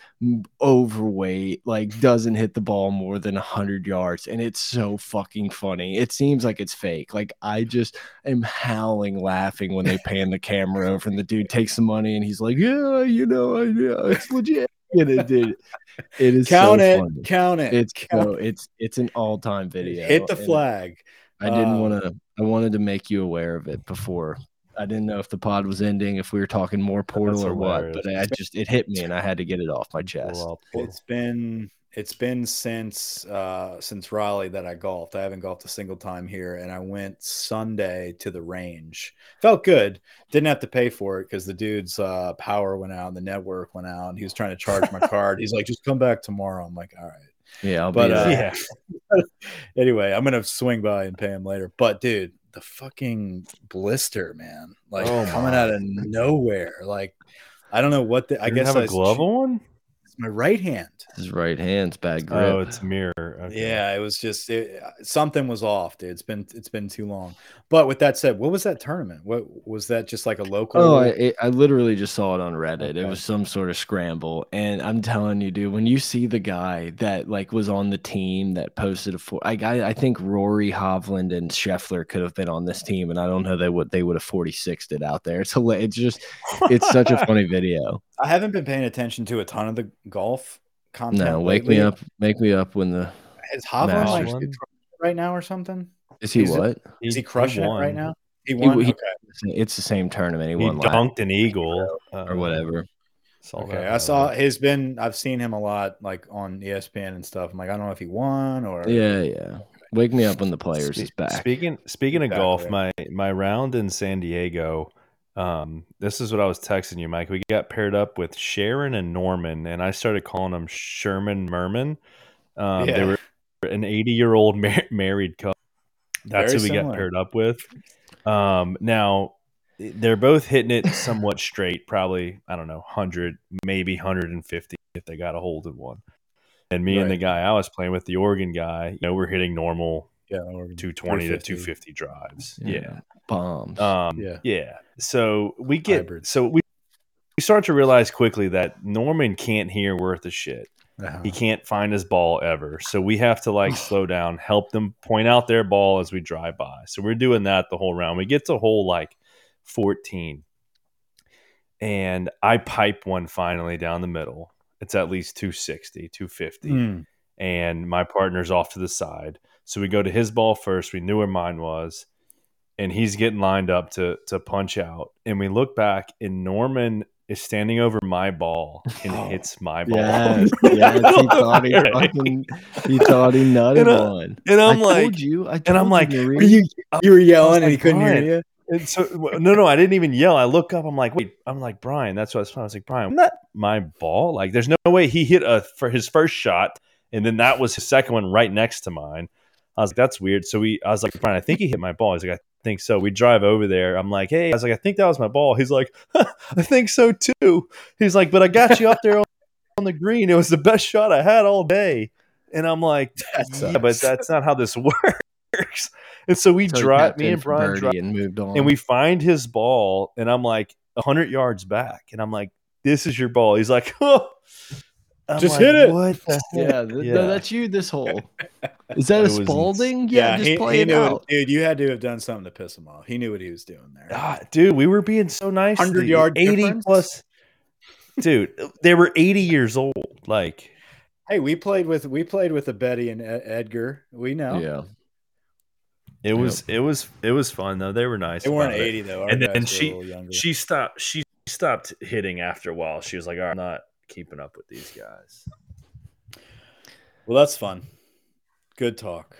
overweight like doesn't hit the ball more than 100 yards and it's so fucking funny it seems like it's fake like i just am howling laughing when they pan the camera over and the dude takes the money and he's like yeah you know yeah, it's legit and it did it is count so it funny. count it it's count so, it's it's an all-time video hit the flag I didn't um, want to. I wanted to make you aware of it before I didn't know if the pod was ending, if we were talking more portal or what, but I just it hit me and I had to get it off my chest. It's been it's been since uh since Raleigh that I golfed. I haven't golfed a single time here, and I went Sunday to the range. Felt good. Didn't have to pay for it because the dude's uh, power went out and the network went out, and he was trying to charge my card. He's like, "Just come back tomorrow." I'm like, "All right." Yeah, I'll but uh, yeah. anyway, I'm gonna swing by and pay him later. But dude, the fucking blister, man, like oh coming out of nowhere. Like I don't know what the. I guess have a glove on. It's my right hand. His right hand's bad oh, grip. Oh, it's mirror. Okay. Yeah, it was just it, something was off, dude. It's been it's been too long. But with that said, what was that tournament? What was that? Just like a local? Oh, I, I literally just saw it on Reddit. Okay. It was some sort of scramble, and I'm telling you, dude, when you see the guy that like was on the team that posted a four, I I, I think Rory Hovland and Scheffler could have been on this team, and I don't know they would they would have 46 it out there. It's it's just it's such a funny video. I haven't been paying attention to a ton of the golf content. No, wake lately. me up, make me up when the is Hovland like right now or something. Is he He's a- what? Is he crushing it right now? He He- won. he- okay. It's the same tournament. He, He won last dunked an eagle or uh, whatever. Saw Okay, I saw he's been. I've seen him a lot, like on E ESPN and stuff. I'm like, I don't know if he won or Yeah, yeah. Wake me up when the players Spe- is back. Speaking speaking of Exactly. golf, my my round in San Diego. Um, this is what I was texting you, Mike. We got paired up with Sharon and Norman, and I started calling them Sherman Merman. Um, They were an 80 year old mar- married couple. That's Very who we got paired up with. Um, now they're both hitting it somewhat straight, probably I don't know, hundred, maybe hundred and fifty if they got a hold of one. And me and the guy I was playing with, the Oregon guy, you know, we're hitting normal yeah, or 220 to 250 drives. Yeah. Yeah. Bombs. Um, Yeah. yeah. So we get Hybrid. so we we start to realize quickly that Norman can't hear worth a shit. Uh-huh. He can't find his ball ever. So we have to like slow down, help them point out their ball as we drive by. So we're doing that the whole round. We get to hole like 14. And I pipe one finally down the middle. It's at least 260, 250 Mm. and my partner's off to the side. So we go to his ball first. We knew where mine was, and he's getting lined up to to punch out. And we look back, and Norman is standing over my ball and Oh. hits my ball. yes, yes. He thought he fucking, he thought he nutted And, uh, one. And I'm I like, told you. I and I'm like, you, were you? You were yelling and like, he couldn't Brian, hear you. And so no, no, I didn't even yell. I look up. I'm like, wait. I'm like Brian. That's what I was. I was like Brian. Isn't my ball? Like, there's no way he hit a for his first shot, and then that was his second one right next to mine. I was like, that's weird. So we, I was like, Brian, I think he hit my ball. He's like, I think so. We drive over there. I'm like, hey, I was like, I think that was my ball. He's like, I think so too. He's like, but I got you up there on, on the green. It was the best shot I had all day. And I'm like, yeah, but that's not how this works. And so we So drive, me and Brian drive and moved on. and we find his ball, and I'm like hundred yards back, and I'm like, "This is your ball." He's like, "Oh, I'm Just like, hit it." What the yeah, th- Yeah. no, that's you. This hole is that a was ins- Spalding? Yeah, just he, play he it knew out. dude. You had to have done something to piss him off. He knew what he was doing there. Ah, dude, we were being so nice. 100 the yard eighty difference? plus. Dude, they were eighty years old. Like, Hey, we played with we played with a Betty and Ed- Edgar. We know Yeah, it was, it was, it was fun though. They were nice. they weren't about it. eighty though. Our And then were she- She stopped. She stopped hitting after a while. She was like, "All right, I'm not keeping up with these guys." Well, that's fun. Good talk.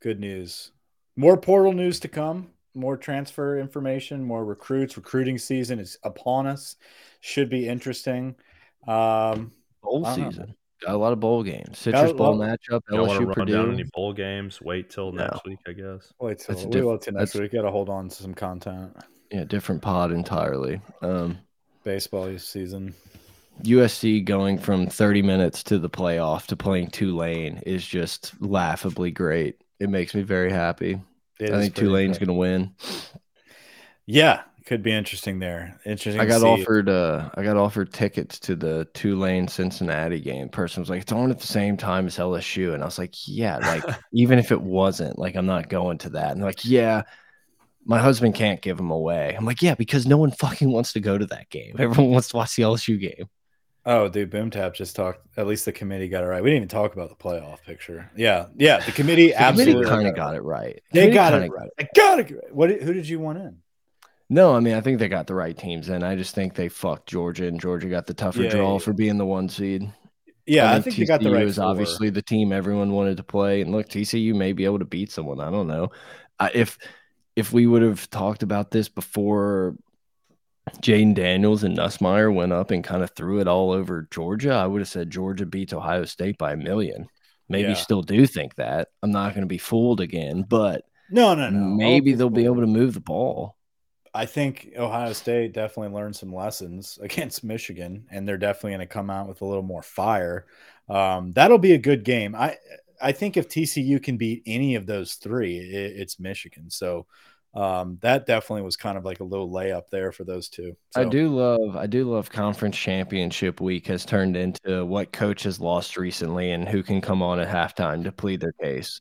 Good news. More portal news to come. More transfer information. More recruits. Recruiting season is upon us. Should be interesting. Um, bowl I know. season. Got a lot of bowl games. Citrus a Bowl lot- matchup. You don't want to LSU run Purdue. down any bowl games. Wait till No. next week, I guess. wait till That's a we diff- will till next that's- week. Got to hold on to some content. Yeah, different pod entirely. Um, Baseball season. USC going from 30 minutes to the playoff to playing Tulane is just laughably great. It makes me very happy. It I think Tulane's going to win. Yeah, could be interesting there. Interesting. I got offered uh I got offered tickets to the Tulane Cincinnati game. Person was like, it's on at the same time as LSU. And I was like, Yeah, like even if it wasn't, like I'm not going to that. And they're like, Yeah, my husband can't give them away. I'm like, Yeah, because no one fucking wants to go to that game. Everyone wants to watch the LSU game. Oh, dude, Boom Tap just talked. At least the committee got it right. We didn't even talk about the playoff picture. Yeah, yeah, the committee The absolutely committee kind of got it right. They Committee got it right. They got it. What? Who did you want in? No, I mean I think they got the right teams in. I just think they fucked Georgia and Georgia got the tougher Yeah, draw yeah, for being the one seed. Yeah, I think, they got the right. is four. obviously the team everyone wanted to play, and look, TCU may be able to beat someone. I don't know. I, if if we would have talked about this before Jayden Daniels and Nussmeier went up and kind of threw it all over Georgia, I would have said Georgia beats Ohio State by a million. Maybe Yeah. still do think that. I'm not going to be fooled again, but No, no, no. maybe they'll be able to move the ball. I think Ohio State definitely learned some lessons against Michigan, and they're definitely going to come out with a little more fire. Um, that'll be a good game. I I think if TCU can beat any of those three, it, it's Michigan. So um, that definitely was kind of like a little layup there for those two. I do love I do love conference championship week has turned into what coach has lost recently and who can come on at halftime to plead their case.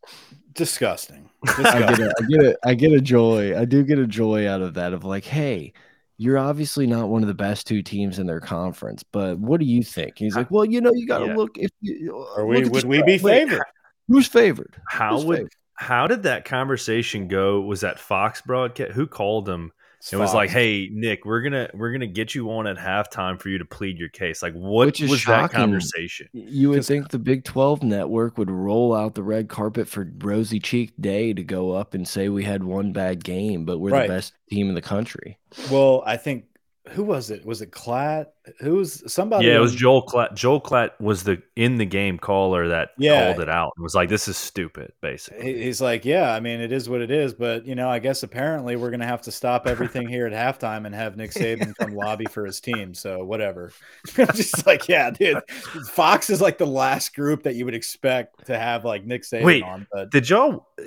disgusting. I get a, I get a I get a joy. I do get a joy out of that of like, hey, you're obviously not one of the best two teams in their conference, but what do you think? He's like, well, you know, you got to Yeah. look if you Are we would we be favored? Who's favored? How Who's would favored? How did that conversation go? Was that Fox broadcast? Who called him? It was like, "Hey, Nick, we're gonna we're gonna get you on at halftime for you to plead your case." Like, what was shocking. that conversation? You would think the Big Twelve network would roll out the red carpet for Rosy Cheek Day to go up and say we had one bad game, but we're right. the best team in the country. Well, I think who was it? Was it Klatt? Who was somebody? Yeah, it was Joel Klatt. Joel Klatt was the in the game caller that yeah. called it out and was like, "This is stupid." Basically, he's like, "Yeah, I mean, it is what it is, but you know, I guess apparently we're gonna have to stop everything here at halftime and have Nick Saban come lobby for his team. So whatever." Just like, yeah, dude, Fox is like the last group that you would expect to have like Nick Saban Wait, on. But did y'all uh,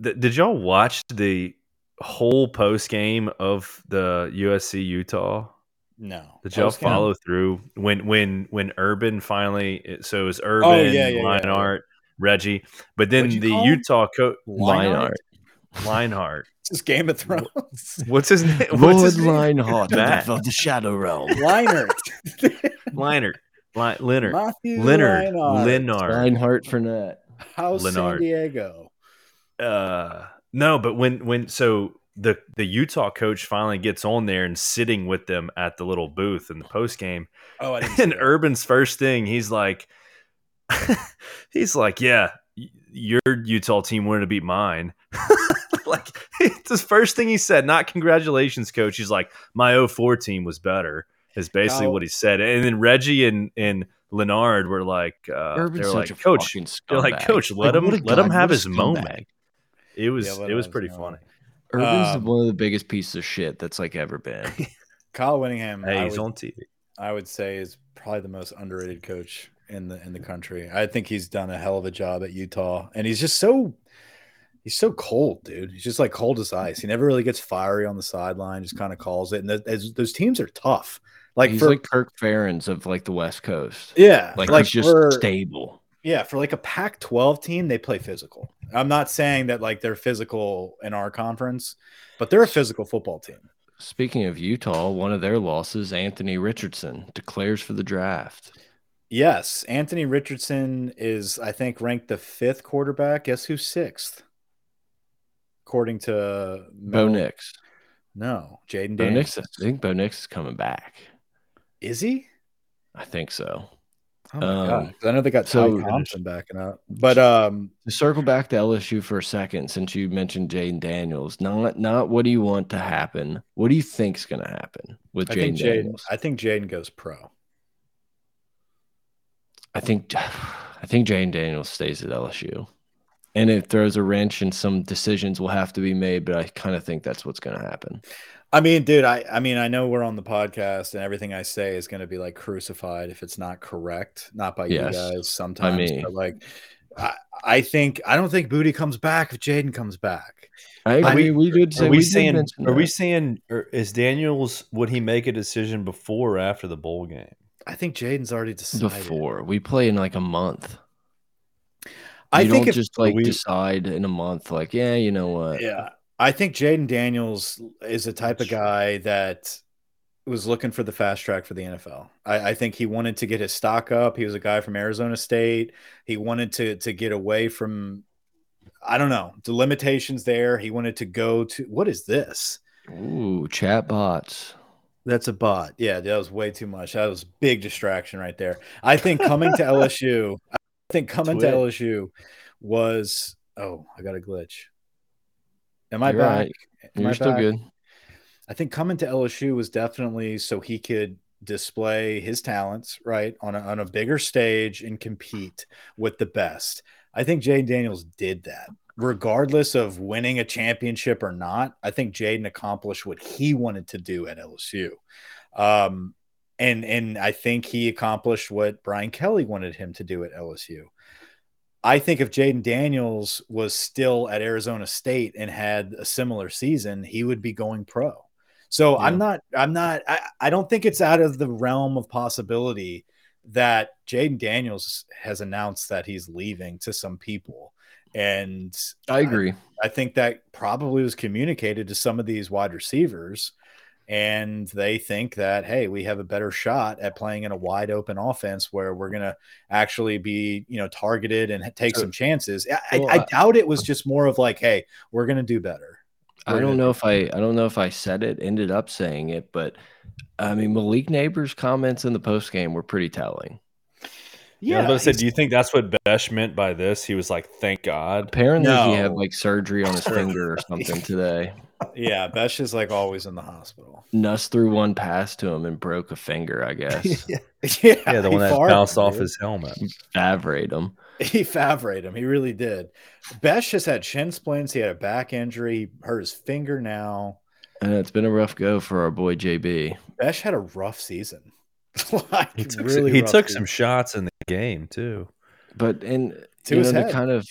did y'all watch the whole post game of the USC Utah? No. Did y'all follow through when when when Urban finally? So it was Urban, oh, yeah, yeah, Leinart, yeah. Reggie, but then the Utah coach Leinart. Leinart. This is Game of Thrones. What's his name? Lord What's his Leinart of the Shadow Realm. Leinart. Leinart. Leonard. Matthew Leonard. Leonard. Leinart Fournette. House Leonard. San Diego. Uh no, but when when so the the Utah coach finally gets on there and sitting with them at the little booth in the post game. Oh, and Urban's first thing, he's like, he's like, yeah, your Utah team wanted to beat mine. like it's the first thing he said. Not congratulations, coach. He's like, my 04 team was better. Is basically what he said. And then Reggie and and Leonard were like, uh, they're like, coach, they're like, coach, let like, him let him have his moment. It was yeah, it was pretty funny. Urban's um, one of the biggest pieces of shit that's like ever been. Kyle Whittingham, hey, he's would, on TV. I would say is probably the most underrated coach in the in the country. I think he's done a hell of a job at Utah, and he's just so he's so cold, dude. He's just like cold as ice. He never really gets fiery on the sideline. Just kind of calls it. And those, those teams are tough. Like he's for, like Kirk Ferentz of like the West Coast. Yeah, like, like he's just for, stable. Yeah, for like a Pac-12 team, they play physical. I'm not saying that like they're physical in our conference, but they're a physical football team. Speaking of Utah, one of their losses, Anthony Richardson declares for the draft. Yes, Anthony Richardson is, I think, ranked the fifth quarterback. Guess who's sixth? According to Bo Nix. No, Jayden Bo Nix. I think Bo Nix is coming back. Is he? I think so. Oh um! I know they got so, Ty Thompson backing up, but um, to circle back to LSU for a second, since you mentioned Jayden Daniels, not not what do you want to happen? What do you think is going to happen with Jayden Daniels? I think Jayden goes pro. I think I think Jayden Daniels stays at LSU, and it throws a wrench, and some decisions will have to be made. But I kind of think that's what's going to happen. I mean, dude, I I mean, I know we're on the podcast and everything I say is going to be like crucified if it's not correct, not by yes. you guys sometimes, I mean, but like I, I think I don't think Boutte comes back if Jayden comes back. I agree. we, we did say are we, we saying are we saying or is Daniels would he make a decision before or after the bowl game? I think Jayden's already decided. Before we play in like a month. I think don't just like we, decide in a month, like, yeah, you know what? Yeah. I think Jayden Daniels is the type of guy that was looking for the fast track for the NFL. I, I, think he wanted to get his stock up. He was a guy from Arizona State. He wanted to to get away from I don't know the limitations there. He wanted to go to what is this? Ooh, chat bots. That's a bot. Yeah, that was way too much. That was a big distraction right there. I think coming to LSU, think coming to LSU was oh, I got a glitch. Am I You're back? Right. Am You're I still back? good. I think coming to LSU was definitely so he could display his talents right on a, on a bigger stage and compete with the best. I think Jayden Daniels did that. Regardless of winning a championship or not, I think Jayden accomplished what he wanted to do at LSU. Um, and and I think he accomplished what Brian Kelly wanted him to do at LSU. I think if Jayden Daniels was still at Arizona State and had a similar season, he would be going pro. So yeah. I'm not, I'm not, I, I don't think it's out of the realm of possibility that Jayden Daniels has announced that he's leaving to some people. And I agree. I, I think that probably was communicated to some of these wide receivers and they think that hey we have a better shot at playing in a wide open offense where we're going to actually be you know targeted and take some chances I, well, I, I, doubt it was um, just more of like hey we're going to do better we're i don't know do if i i don't know if i said it ended up saying it but i mean Malik Nabers comments in the post game were pretty telling yeah, yeah I said, do you think that's what Bech meant by this? He was like, "Thank God." Apparently, no. he had like surgery on his finger or something today yeah, Bech is like always in the hospital. Nuss threw one pass to him and broke a finger, I guess. yeah. yeah, the one that bounced off his helmet. Favrate him. He favrate him. He really did. Bech has had shin splints. He had a back injury. He hurt his finger now. And it's been a rough go for our boy JB. Bech had a rough season. like, he took, really he took some shots in the game too. But in to you know, the kind of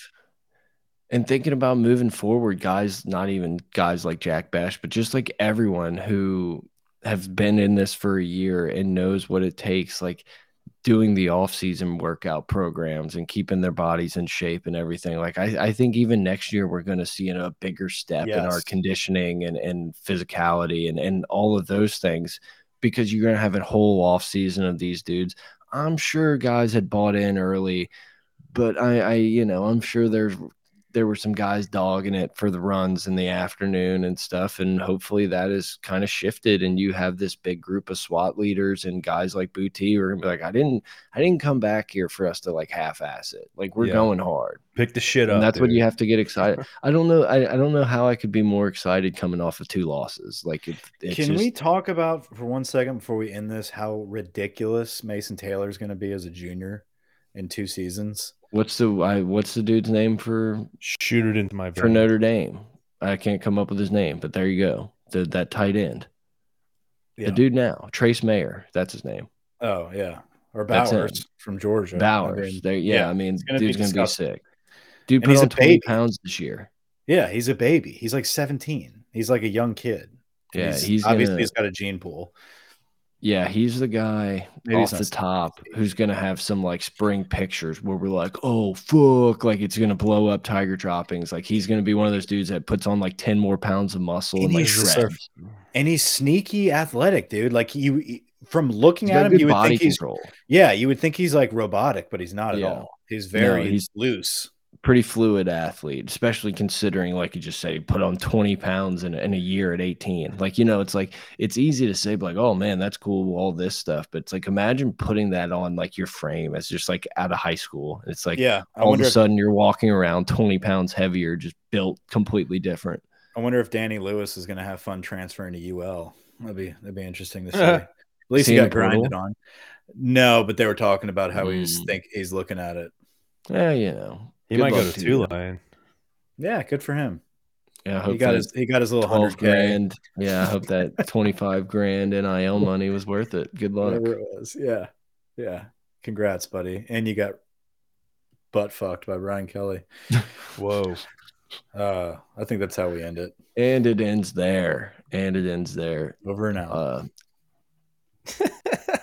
and thinking about moving forward, guys, not even guys like Jack Bech, but just like everyone who have been in this for a year and knows what it takes, like doing the off-season workout programs and keeping their bodies in shape and everything. Like I, I think even next year we're going to see a bigger step yes. in our conditioning and, and physicality and, and all of those things because you're going to have a whole off season of these dudes. I'm sure guys had bought in early, but I, I, you know, I'm sure there's there were some guys dogging it for the runs in the afternoon and stuff. And hopefully that is kind of shifted and you have this big group of SWAT leaders and guys like Boutte are gonna be like, I didn't I didn't come back here for us to like half ass it. Like we're yeah. going hard. Pick the shit up. And that's dude. what you have to get excited. I don't know. I, I don't know how I could be more excited coming off of two losses. Like it, can just... we talk about for one second before we end this how ridiculous Mason Taylor is going to be as a junior in two seasons? What's the I, what's the dude's name for shoot it into my for Notre Dame? I can't come up with his name, but there you go. The, that tight end. Yeah. The dude now, Trace Mayer, that's his name. Oh yeah, or Bowers from Georgia. Bowers, I mean, there, yeah, yeah, I mean, gonna dude's gonna be sick. Dude put on twenty baby. pounds this year. Yeah, he's a baby. He's like seventeen. He's like a young kid. Yeah, he's, he's obviously gonna, he's got a gene pool. Yeah, he's the guy Maybe off the top who's gonna have some like spring pictures where we're like, oh fuck, like it's gonna blow up Tiger droppings. Like he's gonna be one of those dudes that puts on like ten more pounds of muscle and, and like shreds. And he's sneaky athletic, dude. Like you, from looking he's at him, you would think he's yeah, you would think he's like robotic, but he's not yeah. at all. He's very no, he's loose pretty fluid athlete, especially considering, like you just said, he put on 20 pounds in, in a year at 18. Like, you know, it's like, it's easy to say, like, oh man, that's cool, all this stuff. But it's like, imagine putting that on like your frame as just like out of high school. It's like, yeah, I all of a sudden if, you're walking around 20 pounds heavier, just built completely different. I wonder if Danny Lewis is going to have fun transferring to UL. That'd be, that'd be interesting to see. at least he got grinded on. No, but they were talking about how mm. he's hmm. think he's looking at it. Yeah, you know, he good might go to Tulane. Yeah, good for him. Yeah, he got his he got his little hundred grand. Yeah, I hope that twenty five grand NIL money was worth it. Good luck. Whatever it was. Yeah, yeah. Congrats, buddy. And you got butt fucked by Brian Kelly. Whoa. Uh, I think that's how we end it. And it ends there. And it ends there. Over and out. Uh,